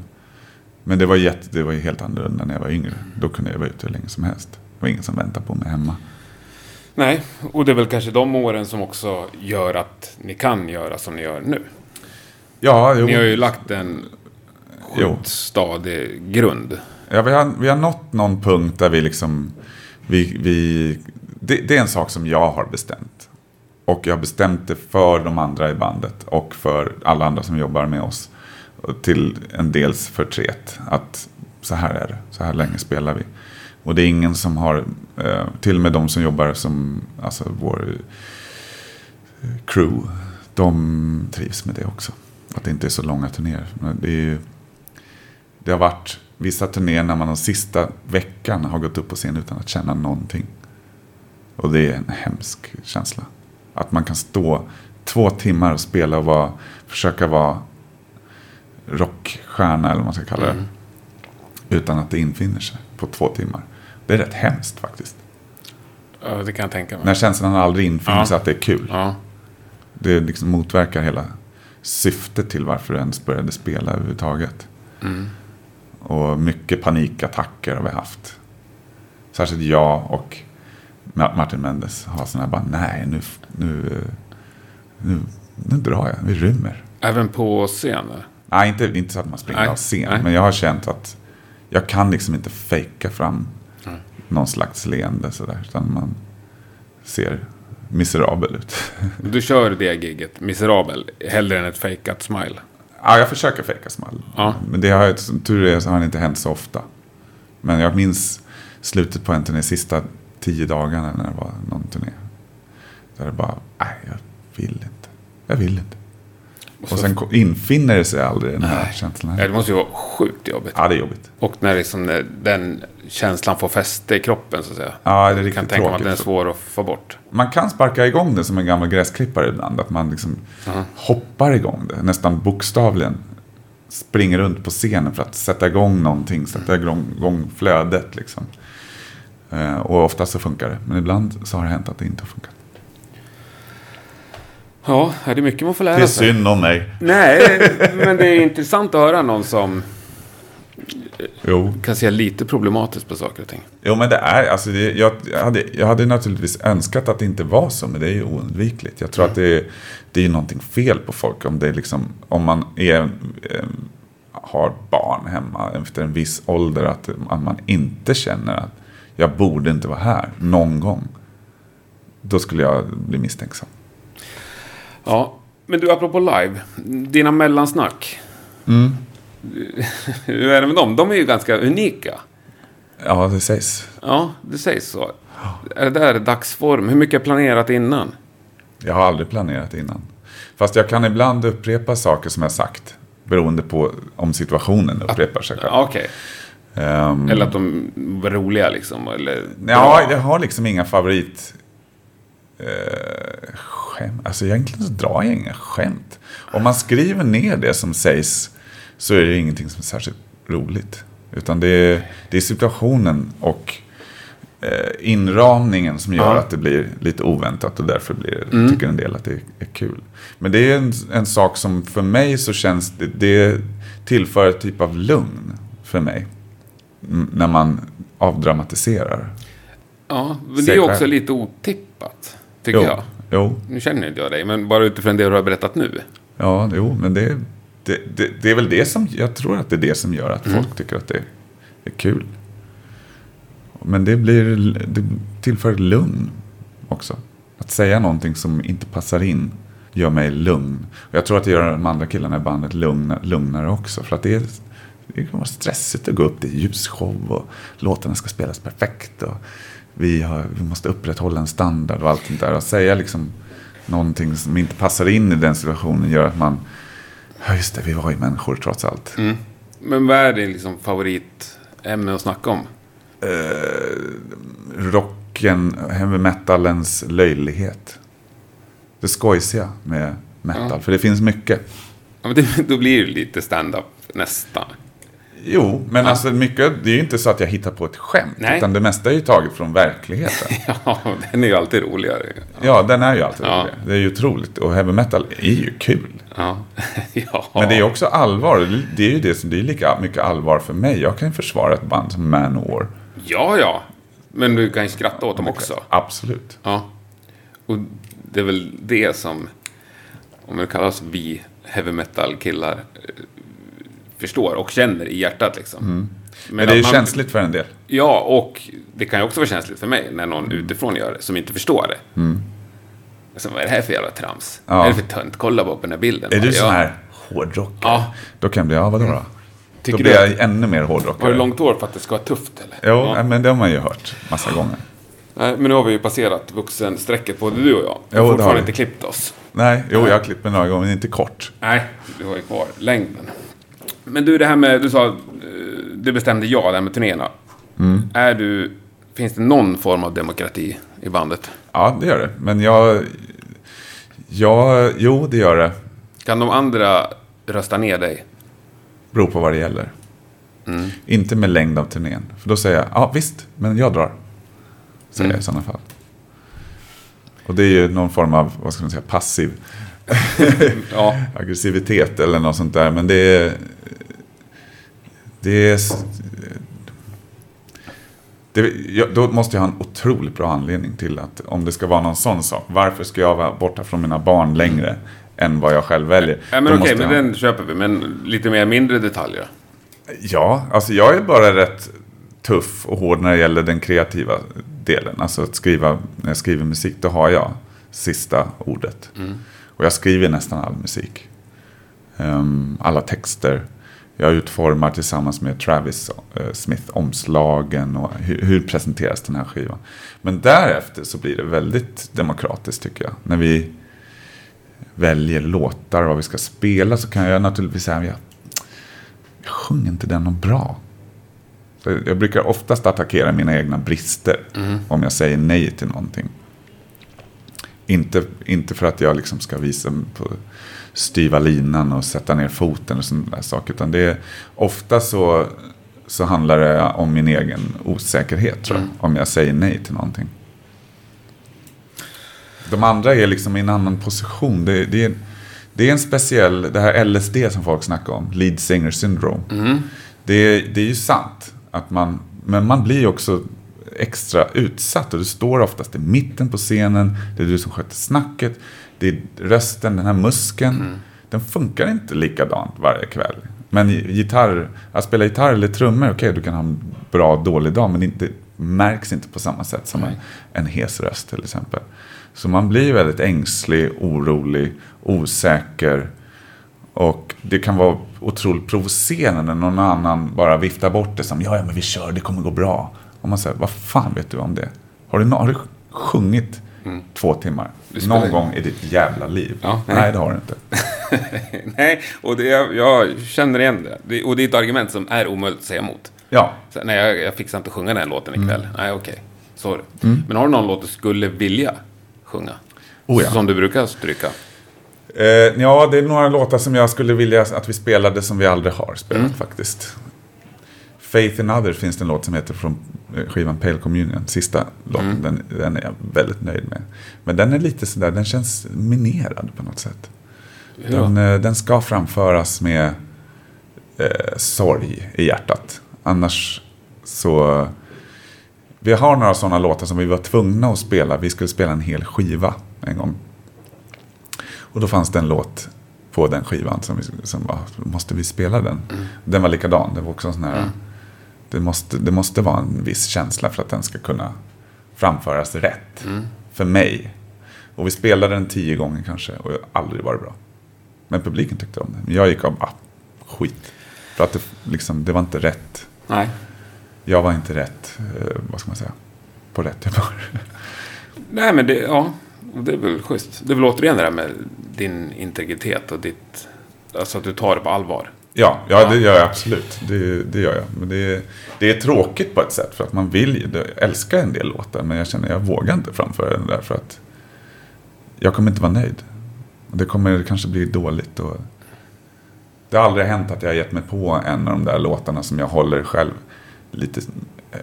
Men det var, jätte, det var ju helt annorlunda när jag var yngre. Då kunde jag vara ute hur länge som helst. Det var ingen som väntade på mig hemma. Nej, och det är väl kanske de åren som också gör att ni kan göra som ni gör nu. Ja, jo. Ni har ju lagt en stadig grund. Ja, vi, har, vi har nått någon punkt där vi liksom... Vi, vi, det, det är en sak som jag har bestämt. Och jag har bestämt det för de andra i bandet och för alla andra som jobbar med oss. Till en dels förtret. Att så här är det, så här länge spelar vi. Och det är ingen som har, eh, till och med de som jobbar som, alltså vår eh, crew, de trivs med det också. Att det inte är så långa turnéer. Men Det, är ju, det har varit vissa turnéer när man de sista veckan har gått upp på scen utan att känna någonting. Och det är en hemsk känsla. Att man kan stå två timmar och spela och vara, försöka vara rockstjärna eller vad man ska kalla det. Utan att det infinner sig på två timmar. Det är rätt hemskt faktiskt. Ja, det kan jag tänka mig. När känslan aldrig infinner Ja. sig att det är kul. Ja. Det liksom motverkar hela syftet till varför du ens började spela överhuvudtaget. Mm. Och mycket panikattacker har vi haft. Särskilt jag och Martin Mendes har sådana här bara, nej nu, nu, eh, nu, nu drar jag, vi rymmer. Även på scenen? Nej, inte, inte så att man springer Nej, av scen. nej. Men jag har känt att jag kan liksom inte fejka fram Nej. någon slags leende sådär. Utan man ser miserabel ut. Du kör det giget, miserabel, hellre än ett fejkat smile. ja, jag försöker fejka small. Ja. Men det har, som tur är så har det inte hänt så ofta. Men jag minns slutet på en turné, sista tio dagarna när det var någon turné. Där det bara, nej jag vill inte. Jag vill inte. Och, så- sen infinner det sig aldrig den här Nej. känslan. Ja, det måste ju vara sjukt jobbigt. Ja, det är jobbigt. Och när liksom när den känslan får fäste i kroppen så att säga. Ja, det är riktigt kan tänka mig att tråkigt. den är svår att få bort. Man kan sparka igång det som en gammal gräsklippare ibland. Att man liksom hoppar igång det, nästan bokstavligen. Springer runt på scenen för att sätta igång någonting, sätta igång, igång flödet. Liksom. Eh, och ofta så funkar det, men ibland så har det hänt att det inte har funkat. Ja, det är mycket man får lära Det är sig. synd om mig. Nej, men det är intressant att höra någon som Jo. kan se lite problematiskt på saker och ting. Jo, men det är, alltså det, jag, hade, jag hade naturligtvis önskat att det inte var så, men det är ju oundvikligt. Jag tror att det är, det är någonting fel på folk om det är liksom, om man är, eh, har barn hemma efter en viss ålder, att, att man inte känner att jag borde inte vara här någon gång. Då skulle jag bli misstänksam. Ja, men du, apropå live. Dina mellansnack. Mm. Hur är det med dem? De är ju ganska unika. Ja, det sägs. Ja, det sägs så. Är det där dagsform? Hur mycket är planerat innan? Jag har aldrig planerat innan. Fast jag kan ibland upprepa saker som jag sagt. Beroende på om situationen upprepar sig själv. Okej. Ehm, Eller att de var roliga liksom. Eller Ja, jag har liksom inga favorit... Eh, skämt. Alltså egentligen så drar jag inga skämt. Om man skriver ner det som sägs så är det ingenting som är särskilt roligt. Utan det är, det är situationen och eh, inramningen som gör Ja. att det blir lite oväntat och därför blir, tycker en del att det är, är kul. Men det är en, en sak som för mig så känns det, det tillför ett typ av lugn för mig. Mm, När man avdramatiserar. Ja, men det är ju också lite otippat. Tycker Jo, jag. jo, Nu känner inte jag dig, men bara utifrån det du har berättat nu. ja, jo, men det, det, det, det är väl det som, jag tror att det är det som gör att folk tycker att det är kul. Men det blir, det tillför lugn också. Att säga någonting som inte passar in gör mig lugn. Och jag tror att det gör de andra killarna i bandet lugna, lugnare också. För att det är, det kan vara stressigt att gå upp till ljusshow och låtarna ska spelas perfekt. Och vi, har, vi måste upprätthålla en standard och allt sånt där. Att säga liksom någonting som inte passar in i den situationen gör att man, ja just det, vi var ju människor trots allt. Men vad är din liksom, favoritämne att snacka om? rocken, heavy metalens löjlighet. Det skojsiga med metal, för det finns mycket. Ja, men det, då blir det lite stand-up nästan. Jo, men alltså mycket, det är ju inte så att jag hittar på ett skämt, Nej. utan det mesta är ju taget från verkligheten. Ja, den är ju alltid roligare. Ja, den är ju alltid Ja. rolig. Det är ju otroligt. Och heavy metal är ju kul. Ja. ja. Men det är också allvar. Det är ju det som, det är lika mycket allvar för mig. Jag kan ju försvara ett band som Manowar. Ja, ja. Men du kan ju skratta åt dem också. Absolut. Ja. Och det är väl det som, om det kallas vi heavy metal-killar, förstår och känner i hjärtat liksom. Mm. Men det är ju man- känsligt för en del. Ja, och det kan ju också vara känsligt för mig när någon utifrån gör det, som inte förstår det. Alltså, vad är det här för jävla trams? Ja. Vad är det för tönt? Kolla bara på den här bilden. Är du sån ja. här hårdrockare? Ja. Då kan jag bli, ja vadå då? Tycker då blir jag ännu mer hårdrockare. Har du långt hår för att det ska vara tufft eller? Jo, men det har man ju hört massa gånger. Nej, men nu har vi ju passerat vuxenstrecket både du och jag. Vi Jo, har har fortfarande vi. inte klippt oss. Nej, jo, jag har klippt mig några gånger, men inte kort. Nej, du har ju kvar längden. Men du, det här med, du sa, eh, du bestämde ja, det här med turnéerna. Mm. Är du, finns det någon form av demokrati i bandet? Ja, det gör det. Men jag... Ja, jo, det gör det. Kan de andra rösta ner dig? Beror på vad det gäller. Mm. Inte med längd av turnén. För då säger jag, ja visst, men jag drar. Säger Mm. jag i sådana fall. Och det är ju någon form av, vad ska man säga, passiv Ja, aggressivitet eller något sånt där. Men det är... Det är... Det, då måste jag ha en otroligt bra anledning till att om det ska vara någon sån sak. Varför ska jag vara borta från mina barn längre än vad jag själv väljer? ja men Då okej, men jag- den köper vi. Men lite mer mindre detaljer. Ja, alltså jag är bara rätt tuff och hård när det gäller den kreativa delen. Alltså att skriva, när jag skriver musik, då har jag sista ordet. Och jag skriver nästan all musik. Ehm, alla texter. Jag utformar tillsammans med Travis eh, Smith omslagen och hur, hur presenteras den här skivan. Men därefter så blir det väldigt demokratiskt tycker jag. När vi väljer låtar och vad vi ska spela så kan jag naturligtvis säga jag jag sjunger inte den något bra. Så jag brukar oftast attackera mina egna brister om jag säger nej till någonting. Inte, inte för att jag liksom ska visa på styva linan och sätta ner foten och sådana där saker. Utan det är, ofta så, så handlar det om min egen osäkerhet tror jag. Om jag säger nej till någonting. De andra är liksom i en annan position. Det, det, är, det är en speciell, det här LSD som folk snackar om, lead singer syndrome. Det, är- det är ju sant. Att man, men man blir också extra utsatt. Och du står oftast i mitten på scenen. Det är du som sköter snacket. Det är rösten, den här muskeln. Den funkar inte likadant varje kväll. Men gitarr, att spela gitarr eller trummor, okej du kan ha en bra dålig dag. Men det märks inte på samma sätt som en, en hes röst till exempel. Så man blir väldigt ängslig, orolig, osäker. Och det kan vara otroligt provocerande när någon annan bara viftar bort det som ja, ja men vi kör, det kommer gå bra. Och man säger, vad fan vet du om det? Har du, har du sjungit två timmar? Någon gång i ditt jävla liv. Ja, nej. nej. det har du inte. Nej, och det, jag känner igen det. det. Och det är ett argument som är omöjligt att säga emot. Ja, Så, nej, jag, jag fixar inte att sjunga den låten ikväll. Mm. Nej, okej. Sorry. Men har du någon låt du skulle vilja sjunga? Oh, ja. Som du brukar stryka? Eh, ja, det är några låtar som jag skulle vilja att vi spelade som vi aldrig har spelat faktiskt. Faith in Others finns det en låt som heter från eh, skivan Pale Communion. Sista låten, den, den är jag väldigt nöjd med. Men den är lite sådär, den känns minerad på något sätt. Då? Den, eh, den ska framföras med eh, sorg i hjärtat. Annars så... Vi har några sådana låtar som vi var tvungna att spela. Vi skulle spela en hel skiva en gång. Och då fanns det en låt på den skivan som, vi, som var, måste vi spela den? Den var likadan, det var också en sån här, det, måste, det måste vara en viss känsla för att den ska kunna framföras rätt. För mig. Och vi spelade den tio gånger kanske och aldrig varit bra. Men publiken tyckte om det. Men jag gick av, ah, skit. För att det, liksom, det var inte rätt. Nej. Jag var inte rätt, eh, vad ska man säga, på rätt humör. Nej, men det, ja, det är väl schysst. Det är väl återigen det där med din integritet och ditt... Alltså att du tar det på allvar. Ja, ja, det gör jag absolut. Det, det gör jag. Men det, är- det är tråkigt på ett sätt. För att man vill ju, jag älskar en del låtar. Men jag känner jag vågar inte framföra den där. För att jag kommer inte vara nöjd. Det kommer kanske bli dåligt. Och det har aldrig hänt att jag har gett mig på en av de där låtarna som jag håller själv lite eh,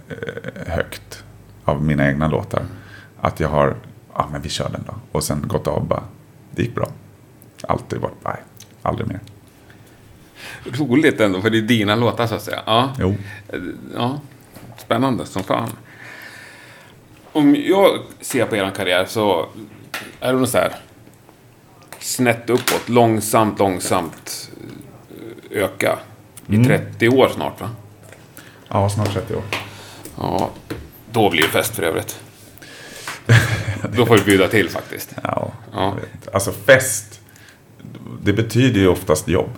högt. Av mina egna låtar. Att jag har, ja men vi kör den då. Och sen gått av och bara, det gick bra. Alltid varit, nej, aldrig mer. Roligt ändå, för det är dina låtar så att säga. Ja. Jo. Ja, spännande som fan. Om jag ser på er karriär så är det nog så här snett uppåt, långsamt, långsamt eh, öka. I 30 år snart va? Ja, snart 30 år. Ja, då blir det fest för övrigt. Då får du bjuda till faktiskt. Ja, Ja. Alltså fest, det betyder ju oftast jobb.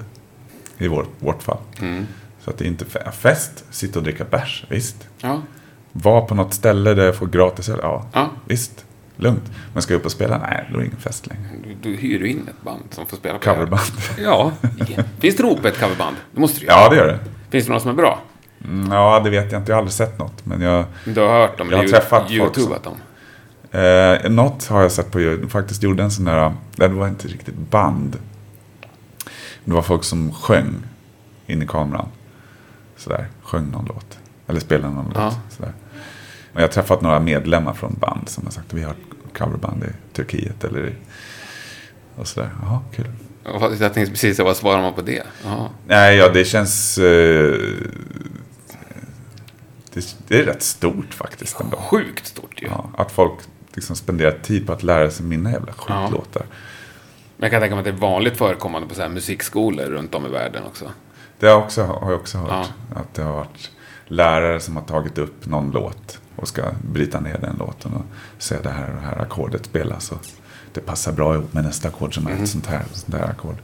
I vårt, vårt fall. Mm. Så att det är inte fe- fest, sitta och dricka bärs, visst. Ja, Var på något ställe där jag får gratis öl, ja, Ja. visst. Lugnt. Men ska jag upp och spela? Nej, då är det ingen fest längre. du, du hyr ju in ett band som får spela på Coverband. Ja. Finns det rop på ett coverband? Det måste det ju. Ja, det gör det. Finns det någon som är bra? Mm, Ja, det vet jag inte. Jag har aldrig sett något. Men jag... Du har hört dem? Jag har träffat folk youtubat dem? Eh, något har jag sett på YouTube. Faktiskt gjorde en sån där, det var inte riktigt band. Det var folk som sjöng in i kameran. Sådär, sjöng någon låt. Eller spelade någon Ja. låt. Sådär. Och jag har träffat några medlemmar från band som har sagt att vi har coverband i Turkiet eller i... Och sådär, jaha, kul. Jag tänkte precis, vad svarar man på det? Jaha. Nej, ja det känns... Eh, det, det är rätt stort faktiskt ändå. Sjukt stort ju. Ja, att folk liksom spenderar tid på att lära sig mina jävla Ja. Men jag kan tänka mig att det är vanligt förekommande på så här musikskolor runt om i världen också. Det har, också, har jag också hört. Ja. Att det har varit lärare som har tagit upp någon låt och ska bryta ner den låten och säga det här och det här ackordet spelas. Och det passar bra ihop med nästa ackord som är Mhm. ett sånt här, sånt här ackord.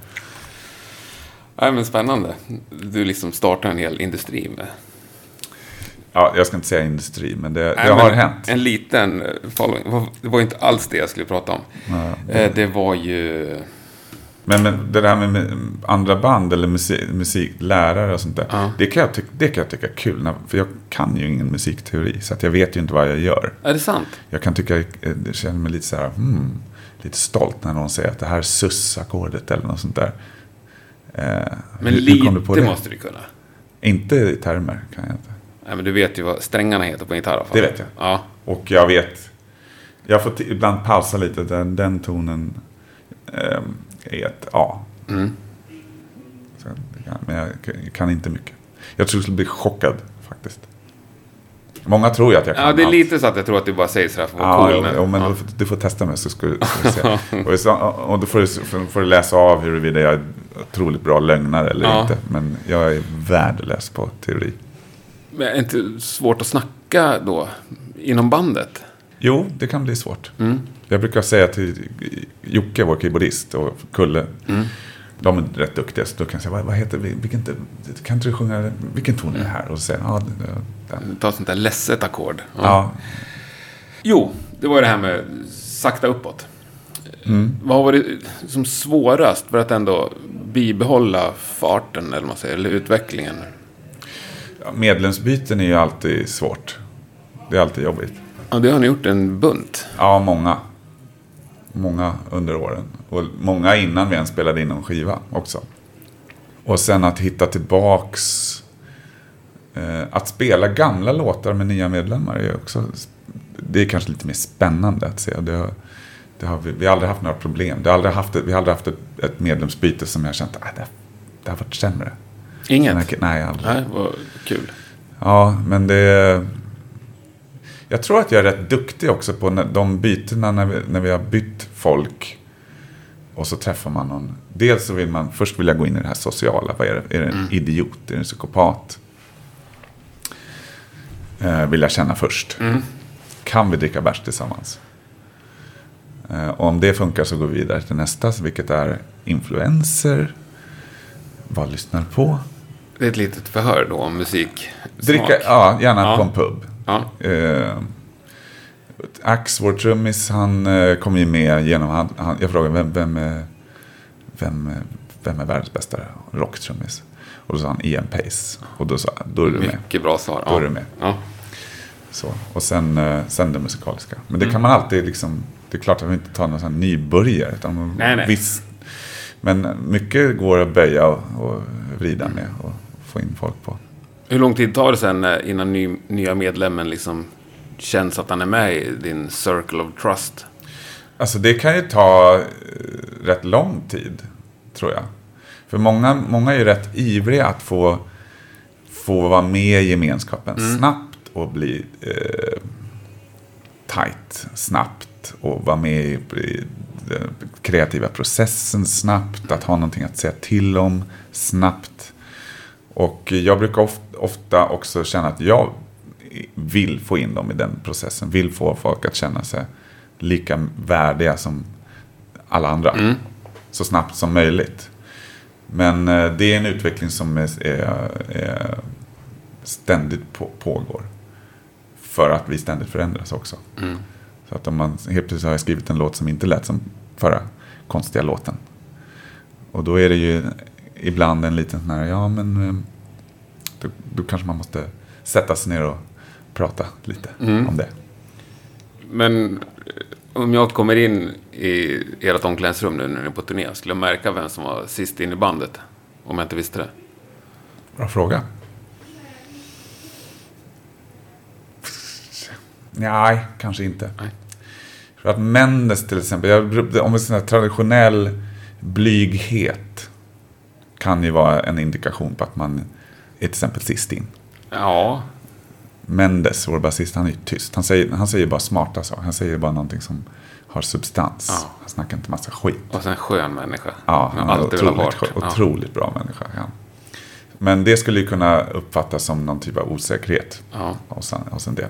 Nej, men spännande. Du liksom startar en hel industri med... Ja, jag ska inte säga industri, men det, Nej, det har men hänt. En liten eh, following. Det var inte alls det jag skulle prata om. Ja. Eh, Det var ju... Men, men det där med andra band eller musik, musiklärare och sånt där. Ja. Det, kan jag tycka, det kan jag tycka är kul. När, för jag kan ju ingen musikteori. Så att jag vet ju inte vad jag gör. Är det sant? Jag kan tycka, eh, jag känner mig lite så här, hmm, lite stolt när någon säger att det här är sus-ackordet eller något sånt där. Eh, Men hur- hur lite det? måste du kunna. Inte i termer kan jag inte. Nej, men du vet ju vad strängarna heter på en gitarr. Det vet jag. Ja. Och jag vet, jag får ibland pausa lite, den, den tonen eh, är ett A. Mm. Så, men jag kan- inte mycket. Jag tror jag skulle bli chockad faktiskt. Många tror ju att jag kan ja, det är allt. lite så att jag tror att du bara säger sådär för att vara Ja, cool. jo, jo, men ja. du, får- du får testa mig så ska du, ska du se. och, så, och då får du, får du läsa av huruvida jag är otroligt bra lögnare eller Ja. inte. Men jag är värdelös på teori. Men inte svårt att snacka då? Inom bandet? Jo, det kan bli svårt. Mm. Jag brukar säga till Jocke, vår keyboardist, och Kulle. Mm. De är rätt duktiga, så då kan jag säga, vad, vad heter vi? Vilken, kan inte du sjunga, vilken ton är det här? Och så säger han, ja, den. Ta sånt där ledset ackord. Ja. Jo, det var det här med sakta uppåt. Vad har varit som svårast för att ändå bibehålla farten, eller man säger, eller utvecklingen? Medlemsbyten är ju alltid svårt. Det är alltid jobbigt. Ja, det har ni gjort en bunt. Ja, många. Många under åren. Och många innan vi ens spelade in någon skiva också. Och sen att hitta tillbaks... Eh, att spela gamla låtar med nya medlemmar är också... Det är kanske lite mer spännande att se. Det har, det har vi, vi har aldrig haft några problem. Det har aldrig haft, vi har aldrig haft ett, ett medlemsbyte som jag har känt att det, det har varit sämre. Inget? Nej, nej, aldrig. Nej, vad kul. Ja, men det... Jag tror att jag är rätt duktig också på de bytena när vi, när vi har bytt folk. Och så träffar man någon. Dels så vill man, först vill jag gå in i det här sociala. Vad är det? Är det en idiot? Är det en psykopat? Eh, vill jag känna först. Kan vi dricka bärs tillsammans? Eh, och om det funkar så går vi vidare till nästa, vilket är influenser. Vad lyssnar på? Det är ett litet förhör då om musik. Dricka, ja, gärna Ja. på en pub. Ja. Eh, Ax, vår trummis, han eh, kom ju med genom... Han, han, jag frågade vem, vem, vem, är- vem är världens bästa rocktrummis? Och då sa han Ian Pace. Och då sa då är du med. Mycket bra svar. Då är du med. Ja. Så. Och sen, eh, sen det musikaliska. Men det kan man alltid liksom... Det är klart att vi inte tar någon sån nybörjare. Utan man- Nej, nej. Viss, men mycket går att böja och, och vrida med och få in folk på. Hur lång tid tar det sen eh, innan ny, nya medlemmen liksom känns att han är med i din circle of trust? Alltså det kan ju ta eh, rätt lång tid, tror jag. För många, många är ju rätt ivriga att få, få vara med i gemenskapen snabbt och bli eh, tight snabbt. Och vara med i, i den kreativa processen snabbt. Att ha någonting att säga till om snabbt. Och jag brukar of, ofta också känna att jag vill få in dem i den processen. Vill få folk att känna sig lika värdiga som alla andra. Så snabbt som möjligt. Men eh, det är en utveckling som är, är, är ständigt på, pågår. För att vi ständigt förändras också. Så att om man helt plötsligt har jag skrivit en låt som inte lät som förra konstiga låten. Och då är det ju ibland en liten sån här, ja men eh, då, då kanske man måste sätta sig ner och prata lite om det. Men eh, om jag kommer in i ert omklädningsrum nu när ni är på turné, skulle jag märka vem som var sist in i bandet? Om jag inte visste det. Bra fråga. Nej, kanske inte. Nej. För att Mendes till exempel, jag, om vi säger traditionell blyghet kan ju vara en indikation på att man är till exempel sist in. Ja, Mendes, vår basist, han är ju tyst. Han säger, han säger bara smarta saker. Han säger bara någonting som har substans. Ja. Han snackar inte massa skit. och sen en skön människa. Ja, han är alltid velat otroligt. Ja. otroligt bra människa. Ja. Men det skulle ju kunna uppfattas som någon typ av osäkerhet Ja. hos, hos en del.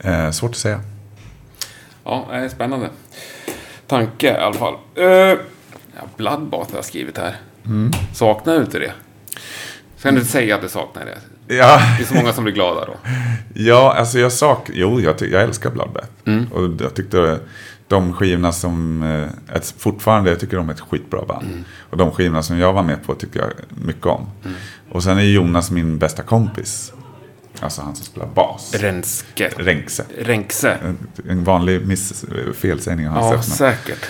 Eh, svårt att säga. Ja, det är spännande. Tanke i alla fall. Uh, ja, Bloodbath har jag skrivit här. Mm. Saknar du inte det? Kan du säga att du saknar det. Ja, Det är så många som blir glada då. ja alltså jag sak... Jo, jag, jag älskar Bloodbath. Mm. Och jag tyckte de skivorna som... Eh, ett, fortfarande, jag tycker de är ett skitbra band. Mm. Och de skivorna som jag var med på tycker jag mycket om. Och sen är Jonas min bästa kompis. Alltså han som spelar bas. Renske. Renkse. Renkse. En, en vanlig miss, felsägning av hans Ja, säkert.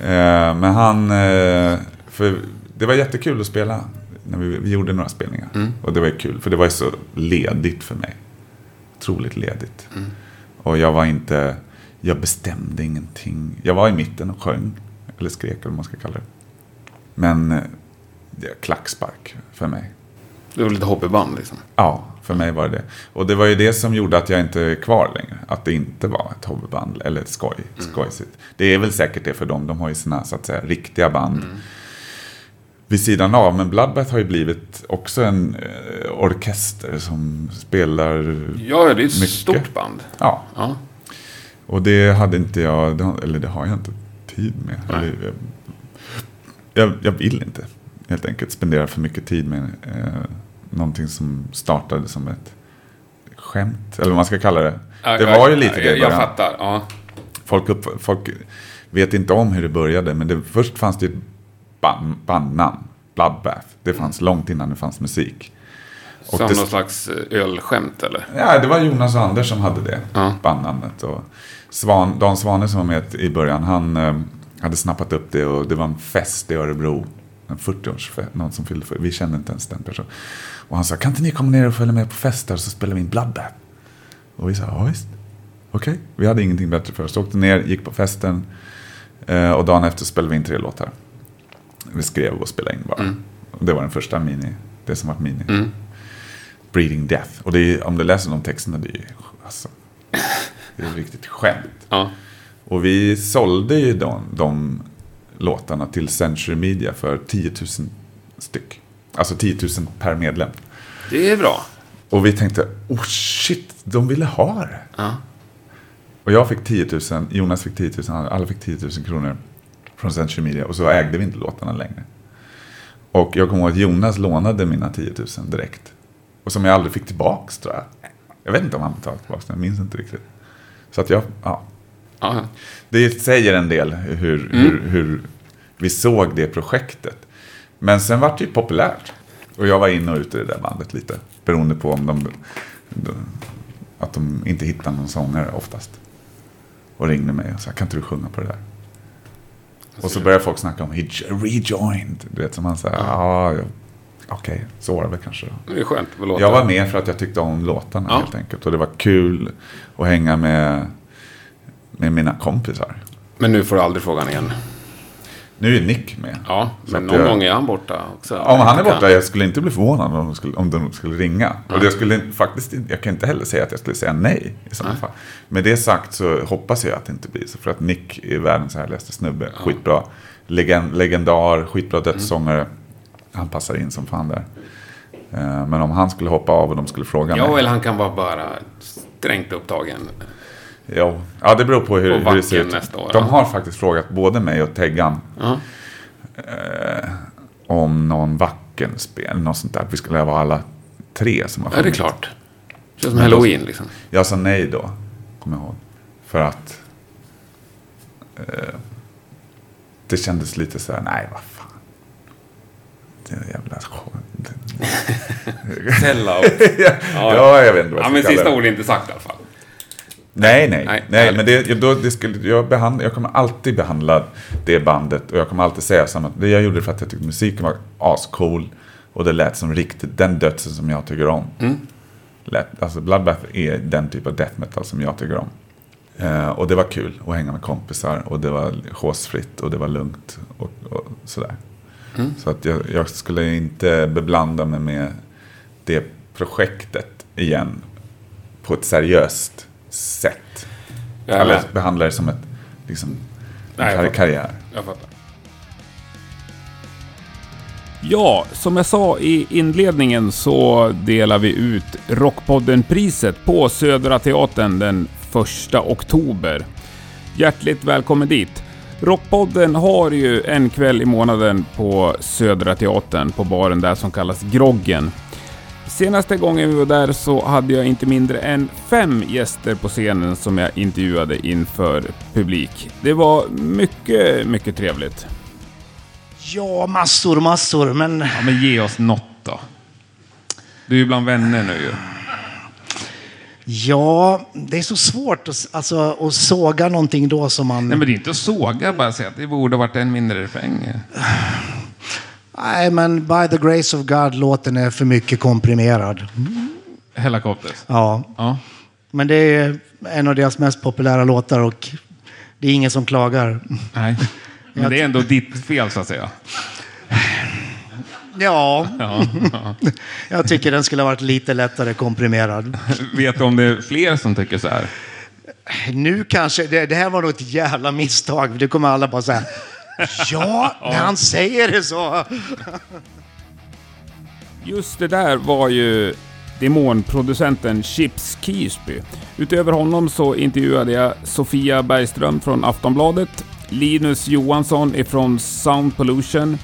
Eh, men han... Eh, för det var jättekul att spela. När vi, vi gjorde några spelningar. Och det var kul. För det var ju så ledigt för mig. Otroligt ledigt. Och jag var inte... Jag bestämde ingenting. Jag var i mitten och sjöng. Eller skrek eller vad man ska kalla det. Men eh, det är klackspark för mig. Det var lite hobbyband liksom. Ja, för mig var det det. Och det var ju det som gjorde att jag inte är kvar längre. Att det inte var ett hobbyband eller ett skoj, skojsigt. Det är väl säkert det för dem. De har ju sina så att säga riktiga band vid sidan av. Men Bloodbath har ju blivit också en eh, orkester som spelar... Ja, det är ett Mycket. stort band. Ja, Ja. och det hade inte jag, eller det har jag inte tid med. Eller, jag, jag, jag vill inte helt enkelt spendera för mycket tid med eh, någonting som startade som ett skämt. Eller vad man ska kalla det. Ja, det var ju lite det i Jag, jag början. fattar. Ja. Folk, upp, folk vet inte om hur det började, men det, först fanns det ett band, bandnamn. Bloodbath. Det fanns långt innan det fanns musik. Och som det, någon slags eh, ölskämt eller? Ja, det var Jonas och Anders som hade det ja. bandnamnet. Och Svan, Dan Svane som var med i början, han eh, hade snappat upp det och det var en fest i Örebro. En 40-årsfest, någon som fyllde för, Vi kände inte ens den personen. Och han sa, kan inte ni komma ner och följa med på fester så spelar vi in Bloodbath? Och vi sa, ja visst. Okej, okay. vi hade ingenting bättre för oss. Så åkte ner, gick på festen eh, och dagen efter spelade vi in tre låtar. Vi skrev och spelade in bara. Mm. Och det var den första mini, det som var mini. Mm. Breeding Death. Och det är, om du läser de texterna, det är alltså, det är riktigt skämt. Ja. Och vi sålde ju de, de låtarna till Century Media för 10 000 styck. Alltså 10 000 per medlem. Det är bra. Och vi tänkte, oh shit, de ville ha det. Ja. Och jag fick 10 000, Jonas fick 10 000, alla fick 10 000 kronor från Century Media. Och så ägde vi inte låtarna längre. Och jag kommer ihåg att Jonas lånade mina 10 000 direkt. Och som jag aldrig fick tillbaks tror jag. Jag vet inte om han betalade tillbaka jag minns inte riktigt. Så att jag, ja. Aha. Det säger en del hur, mm. hur, hur vi såg det projektet. Men sen var det ju populärt. Och jag var inne och ute i det där bandet lite. Beroende på om de, att de inte hittade någon sångare oftast. Och ringde mig och sa, kan inte du sjunga på det där? Och så började folk snacka om he rejoined. Du vet, som han sa, ja, ja okej, okay, så var det väl kanske. Det är skönt att Jag var med för att jag tyckte om låtarna ja. helt enkelt. Och det var kul att hänga med, med mina kompisar. Men nu får du aldrig frågan igen. Nu är Nick med. Ja, men någon jag, gång är han borta också. Om han är borta, jag skulle inte bli förvånad om de skulle, om de skulle ringa. Mm. Och jag skulle faktiskt jag kan inte heller säga att jag skulle säga nej i sådana fall. Med det sagt så hoppas jag att det inte blir så. För att Nick är världens härligaste snubbe. Ja. Skitbra. Legend, legendar, skitbra dödssångare. Mm. Han passar in som fan där. Eh, men om han skulle hoppa av och de skulle fråga mig. Ja, eller han kan vara bara strängt upptagen. Jo, ja det beror på hur, på hur det ser ut. Nästa år, de har faktiskt frågat både mig och Teggan. Uh -huh. eh, om någon Wackenspel, något sånt där. Vi skulle vara alla tre som har Ja, det är klart. Det som halloween liksom. Jag sa nej då, kommer jag ihåg. För att eh, det kändes lite så här, nej vad fan. Det är jävla Sellout. ja, ja, jag vet inte vad jag ska Ja, men sista ordet är inte sagt i alla fall. Nej, nej, nej, nej men det, då, det skulle, jag, behandla, jag kommer alltid behandla det bandet och jag kommer alltid säga samma. Det jag gjorde för att jag tyckte musiken var ascool och det lät som riktigt den dödsen som jag tycker om. Mm. Lät, alltså Bloodbath är den typ av death metal som jag tycker om. Eh, och det var kul att hänga med kompisar och det var chosefritt och det var lugnt och, och sådär. Mm. Så att jag, jag skulle inte beblanda mig med det projektet igen på ett seriöst sätt. Ja, Eller behandla det som ett, liksom, Nej, kar karriär. Jag fattar. Ja, som jag sa i inledningen så delar vi ut Rockpodden-priset på Södra Teatern den 1 oktober. Hjärtligt välkommen dit! Rockpodden har ju en kväll i månaden på Södra Teatern på baren där som kallas Groggen. Senaste gången vi var där så hade jag inte mindre än fem gäster på scenen som jag intervjuade inför publik. Det var mycket, mycket trevligt. Ja, massor, massor, men... Ja, men ge oss något då. Du är ju bland vänner nu ju. Ja, det är så svårt att, alltså, att såga någonting då som man... Nej, men det är inte att såga, bara säga att det borde varit en mindre refräng. Nej, men By the Grace of God-låten är för mycket komprimerad. Helicopters? Ja. ja. Men det är en av deras mest populära låtar och det är ingen som klagar. Nej, men det är ändå ditt fel så att säga. Ja, ja, ja. jag tycker den skulle ha varit lite lättare komprimerad. Vet du om det är fler som tycker så här? Nu kanske, det, det här var nog ett jävla misstag. Det kommer alla bara säga. Ja, när han säger det så. Just det där var ju demonproducenten Chips Kirsby. Utöver honom så intervjuade jag Sofia Bergström från Aftonbladet, Linus Johansson ifrån Sound Pollution,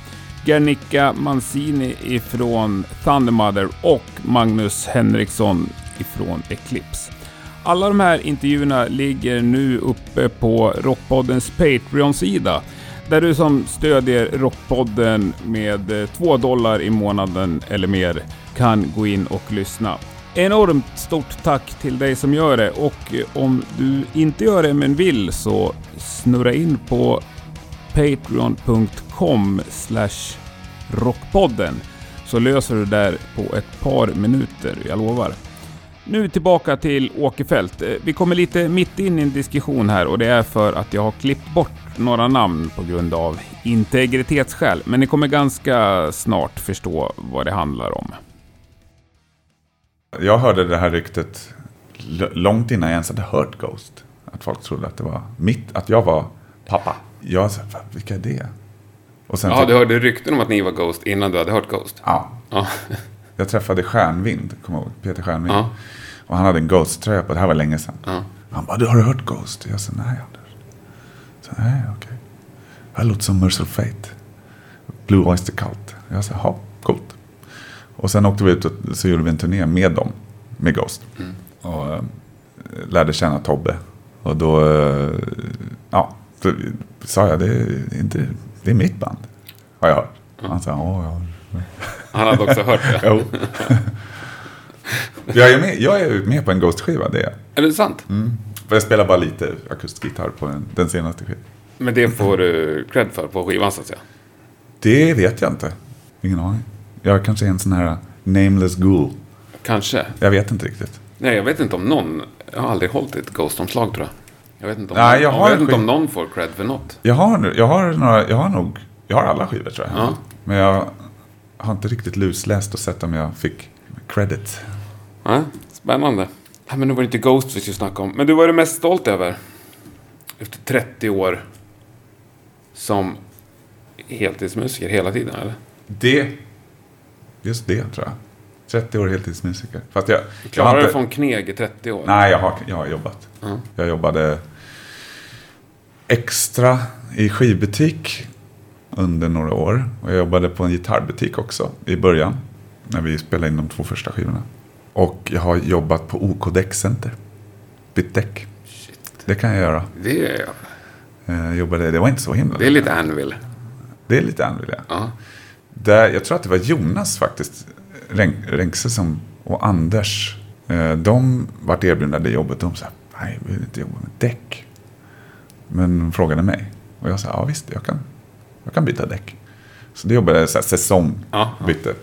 Gernicka Mancini ifrån Thundermother och Magnus Henriksson ifrån Eclipse. Alla de här intervjuerna ligger nu uppe på Rockpoddens Patreon-sida. Där du som stödjer Rockpodden med eh, 2 dollar i månaden eller mer kan gå in och lyssna. Enormt stort tack till dig som gör det och eh, om du inte gör det men vill så snurra in på patreon.com rockpodden så löser du det där på ett par minuter, jag lovar. Nu tillbaka till Åkerfält. Eh, vi kommer lite mitt in i en diskussion här och det är för att jag har klippt bort några namn på grund av integritetsskäl. Men ni kommer ganska snart förstå vad det handlar om. Jag hörde det här ryktet långt innan jag ens hade hört Ghost. Att folk trodde att det var mitt, att jag var pappa. Jag sa, vilka är det? Och sen ja, du hörde rykten om att ni var Ghost innan du hade hört Ghost? Ja. ja. jag träffade Stjärnvind, kommer ihåg? Peter Stjärnvind. Ja. Och han hade en Ghost-tröja på, det här var länge sedan. Ja. Han bara, har du hört Ghost? Jag sa, nej. Så, nej, okej. Okay. Låter som Merciful Fate. Blue Oyster Cult. Jag sa, ja, coolt. Och sen åkte vi ut och så gjorde vi en turné med dem, med Ghost. Mm. Och äh, lärde känna Tobbe. Och då, äh, ja, sa jag, det är, inte, det är mitt band. Har jag hört. Mm. Han sa, ja. Han hade också hört det? jo. jag, är med, jag är med på en Ghost-skiva, det är jag. Är det sant? Mm. Jag spelar bara lite akustgitarr på den, den senaste skivan. Men det får du cred för på skivan så att säga? Det vet jag inte. Ingen aning. Jag kanske är en sån här nameless ghoul. Kanske. Jag vet inte riktigt. Nej, jag vet inte om någon. Jag har aldrig hållit ett Ghost-omslag tror jag. Jag vet inte om, Nej, jag, någon, jag vet inte om någon får cred för något. Jag har, jag har, några, jag har nog, jag har alla skivor tror jag. Ja. Men jag har inte riktigt lusläst och sett om jag fick credit. Ja, spännande. Ja, men nu var det inte Ghost vi skulle snacka om. Men du var du mest stolt över? Efter 30 år som heltidsmusiker hela tiden, eller? Det Just det tror jag. 30 år heltidsmusiker. Fast jag, Klarar du inte... från kneg i 30 år? Nej, jag har, jag har jobbat. Mm. Jag jobbade extra i skivbutik under några år. Och jag jobbade på en gitarrbutik också i början. När vi spelade in de två första skivorna. Och jag har jobbat på OK Däckcenter. Bytt däck. Det kan jag göra. Det är jag. jag jobbade, det var inte så himla Det är lite Anvil. Det är lite Anvil, ja. Uh. Där, jag tror att det var Jonas faktiskt, Renkse som, och Anders. Eh, de vart erbjudna det jobbet. De sa, nej, jag vill inte jobba med däck. Men de frågade mig. Och jag sa, ja visst, jag kan, jag kan byta däck. Så det jobbade jag så här, säsong, ja, bytte.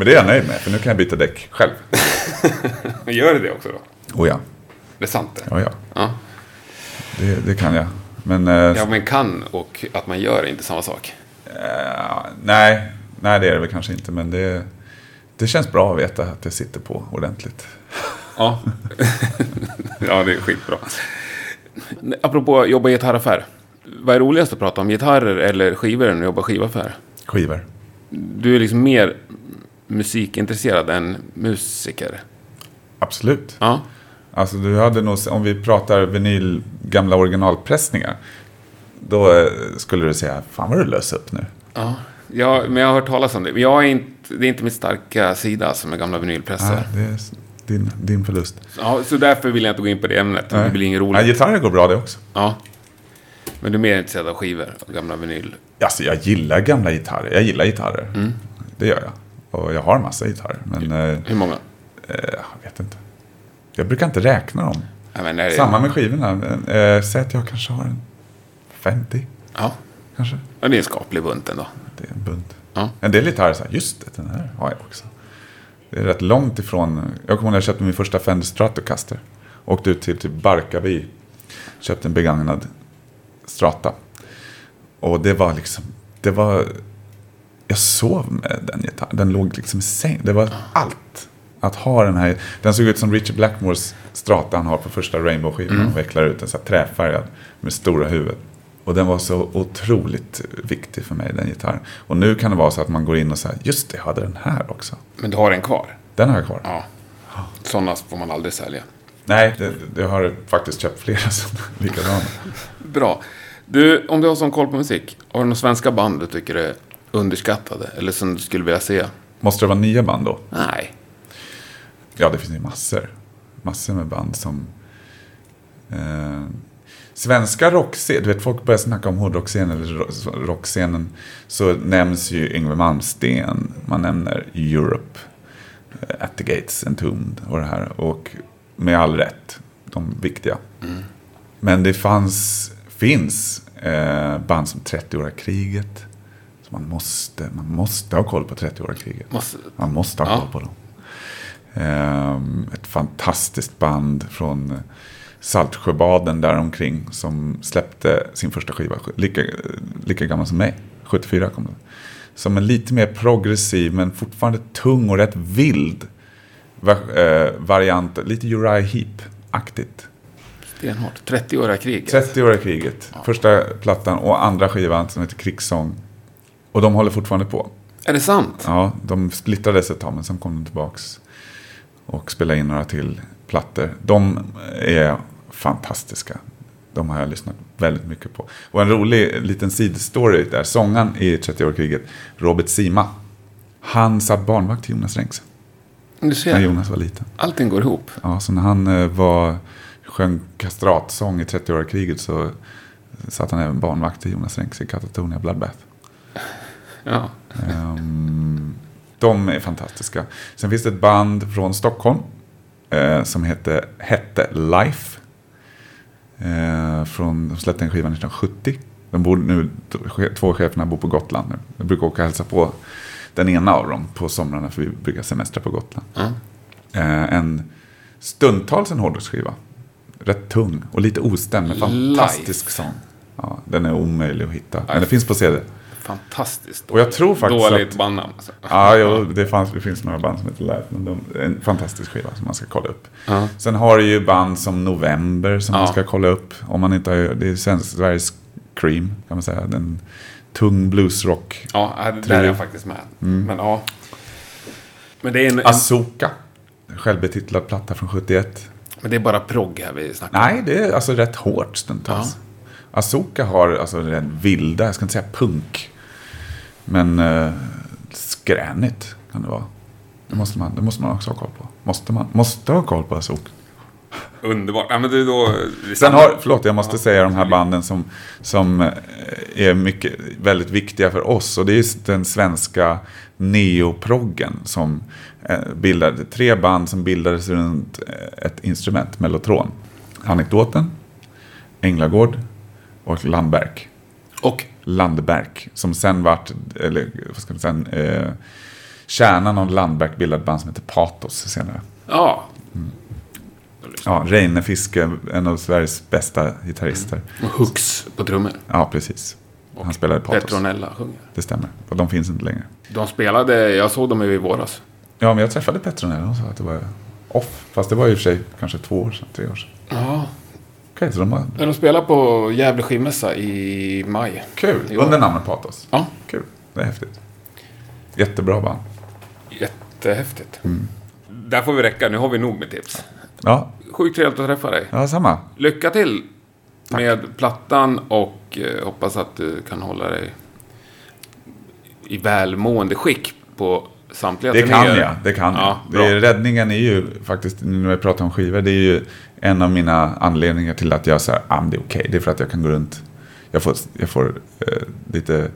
Men det är jag nöjd med, för nu kan jag byta däck själv. Gör du det också då? Oh ja. Det är sant det? Ja, ja. ja. Det, det kan jag. Men, eh, ja, men kan och att man gör är inte samma sak. Uh, nej, nej, det är det väl kanske inte. Men det, det känns bra att veta att jag sitter på ordentligt. Ja, ja det är skitbra. Apropå jobba i gitarraffär. Vad är roligast att prata om? Gitarrer eller skivor när du jobbar skivaffär? Skivor. Du är liksom mer musikintresserad än musiker? Absolut. Ja. Alltså du hade nog, om vi pratar vinyl, gamla originalpressningar. Då eh, skulle du säga, fan vad du lös upp nu. Ja. Ja, men jag har hört talas om det. Jag är inte, det är inte min starka sida som är gamla vinylpressar. Nej, det är din, din förlust. Ja, så därför vill jag inte gå in på det ämnet. Nej. Det blir inget roligt. Nej, gitarrer går bra det också. Ja. Men du är mer intresserad av skivor och gamla vinyl? Alltså, jag gillar gamla gitarrer. Jag gillar gitarrer. Mm. Det gör jag. Och jag har massa gitarrer. Men, eh, Hur många? Eh, jag vet inte. Jag brukar inte räkna dem. Ja. Samma med skivorna. Eh, säg att jag kanske har en 50. Ja. Kanske. Ja, det är en skaplig bunt ändå det är en bunt. Ja. En del gitarrer så här, just det, den här har jag också. Det är rätt långt ifrån, jag kommer ihåg när jag köpte min första Fender Stratocaster. Åkte ut till typ Barkarby, köpte en begagnad Strata. Och det var liksom, det var, jag sov med den gitarren. Den låg liksom i säng. Det var allt. Att ha den här, den såg ut som Richard Blackmores Strata han har på första Rainbow-skivan. Mm. Och vecklar ut den så här träfärgad med stora huvudet. Och den var så otroligt viktig för mig, den gitarren. Och nu kan det vara så att man går in och säger, just det, jag hade den här också. Men du har den kvar? Den har jag kvar. Ja. Sådana får man aldrig sälja. Nej, det, jag har faktiskt köpt flera sådana likadana. Bra. Du, om du har sån koll på musik, har du några svenska band du tycker är underskattade? Eller som du skulle vilja se? Måste det vara nya band då? Nej. Ja, det finns ju massor. Massor med band som Eh, svenska rockscen, du vet folk börjar snacka om hårdrockscenen eller ro- rockscenen. Så nämns ju Yngwie Malmsteen, man nämner Europe, eh, At the Gates, Entombed och det här. Och med all rätt, de viktiga. Men det fanns, finns eh, band som 30-åriga kriget. Man måste, man måste ha koll på 30-åriga kriget. Måste... Man måste ha Ja. koll på dem. Ehm, ett fantastiskt band från Saltsjöbaden däromkring som släppte sin första skiva, lika, lika gammal som mig, 74 kom den. Som en lite mer progressiv men fortfarande tung och rätt vild eh, variant, lite Uriah Heep-aktigt. Stenhårt. 30-åriga kriget. 30-åriga kriget, första plattan och andra skivan som heter Krigssång. Och de håller fortfarande på. Är det sant? Ja, de splittrades ett tag men sen kom de tillbaks och spelade in några till plattor. De är fantastiska. De har jag lyssnat väldigt mycket på. Och en rolig liten sidstory där. Sångaren i 30-årskriget, Robert Sima. Han satt barnvakt till Jonas Renks Du när ser, Jonas var liten. allting går ihop. Ja, så när han eh, var, sjöng kastratsång i 30-årskriget så satt han även barnvakt till Jonas Renks i Katatonia Bloodbath. Ja. Ehm, de är fantastiska. Sen finns det ett band från Stockholm eh, som heter, hette Life. Eh, från, de släppte en skiva 1970. De bor nu, två cheferna bor på Gotland nu. Jag brukar åka och hälsa på den ena av dem på somrarna för vi brukar semestra på Gotland. Ja. Eh, en stundtals en hårdrocksskiva. Rätt tung och lite ostämd med fantastisk Life. sång. Ja, den är omöjlig att hitta. Men det finns på CD. Fantastiskt. Och jag tror faktiskt Dåligt att- bandnamn. Alltså. Ja, jo, det, fanns, det finns några band som heter Life, men de, en fantastisk skiva som man ska kolla upp. Ja. Sen har du ju band som November som man Ja. ska kolla upp. Om man inte har, det är svensk- Sveriges Cream, kan man säga. Den tung bluesrock. Ja, där är jag faktiskt med. Mm. Men ja. Men det, är en, en, Asoka, självbetitlad platta från 71. men det är bara progg här vi snackar om. Nej, det är alltså rätt hårt stundtals. Asoka har alltså den vilda, jag ska inte säga punk. Men uh, skränigt kan det vara. Det måste, man, det måste man också ha koll på. Måste man? Måste ha koll på Asoka. Underbart. Ja, men det är då... Sen har, förlåt, jag måste säga de här banden som, som eh, är mycket, väldigt viktiga för oss. Och det är den svenska neoproggen som eh, bildade, tre band som bildades runt eh, ett instrument, mellotron. Anekdoten, Änglagård och Landberg. Och Landberg, som sen vart, eller vad ska man säga, eh, kärnan av Landberg bildade ett band som heter Patos senare. ja, Ja, Reine Fiske, en av Sveriges bästa gitarrister. och Hux på trummor. Ja, precis. Han spelade Patos. Petronella sjunger. Det stämmer. Och de finns inte längre. De spelade, jag såg dem i våras. Ja, men jag träffade Petronella och sa att det var off. Fast det var i och för sig kanske två år sedan, tre år sedan. Ja. Okej, så de var De spelade på Gävle skivmässa i maj. kul. Jo. Under namnet Patos. Ja, Kul. Det är häftigt. Jättebra band. jättehäftigt. Där får vi räcka, nu har vi nog med tips. Ja, Sjukt trevligt att träffa dig. ja samma. Lycka till med plattan och eh, hoppas att du kan hålla dig i välmående skick på samtliga Det kan turnéer. jag. Det kan jag. Ja, det bra. är, räddningen är ju faktiskt, nu när vi pratar om skivor, det är ju en av mina anledningar till att jag säger ah, det är okej. Det är för att jag kan gå runt. Jag får, jag får eh, lite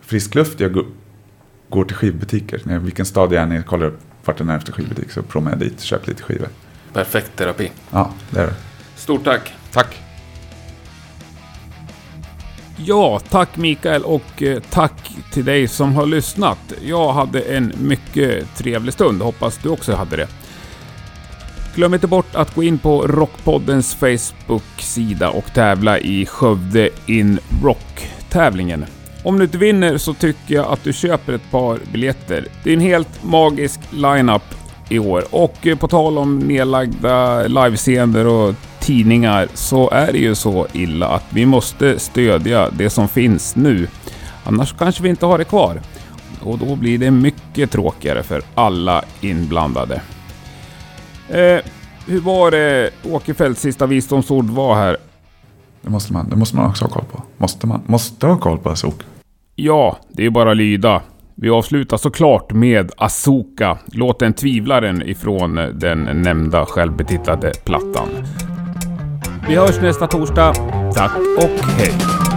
frisk luft. Jag går, går till skivbutiker. När, vilken stad jag än är, kollar upp vart är närmaste skivbutik. Så promenar jag dit och köper lite skivor. Perfekt terapi. Ja, det är det. Stort tack. Tack. Ja, tack Mikael och eh, tack till dig som har lyssnat. Jag hade en mycket trevlig stund. Hoppas du också hade det. Glöm inte bort att gå in på Rockpoddens Facebook-sida och tävla i Skövde in Rock-tävlingen. Om du inte vinner så tycker jag att du köper ett par biljetter. Det är en helt magisk line-up i år. Och eh, på tal om nedlagda livescener och tidningar så är det ju så illa att vi måste stödja det som finns nu. Annars kanske vi inte har det kvar. Och då blir det mycket tråkigare för alla inblandade. Eh, hur var det Åkerfeldts sista visdomsord var här? Det måste man, det måste man också ha koll på. Måste man. Måste ha koll på Azok. Ja, det är ju bara att lyda. Vi avslutar såklart med Asoka, låten Tvivlaren ifrån den nämnda självbetitlade plattan. Vi hörs nästa torsdag. Tack och hej!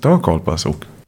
Det har koll på. Måste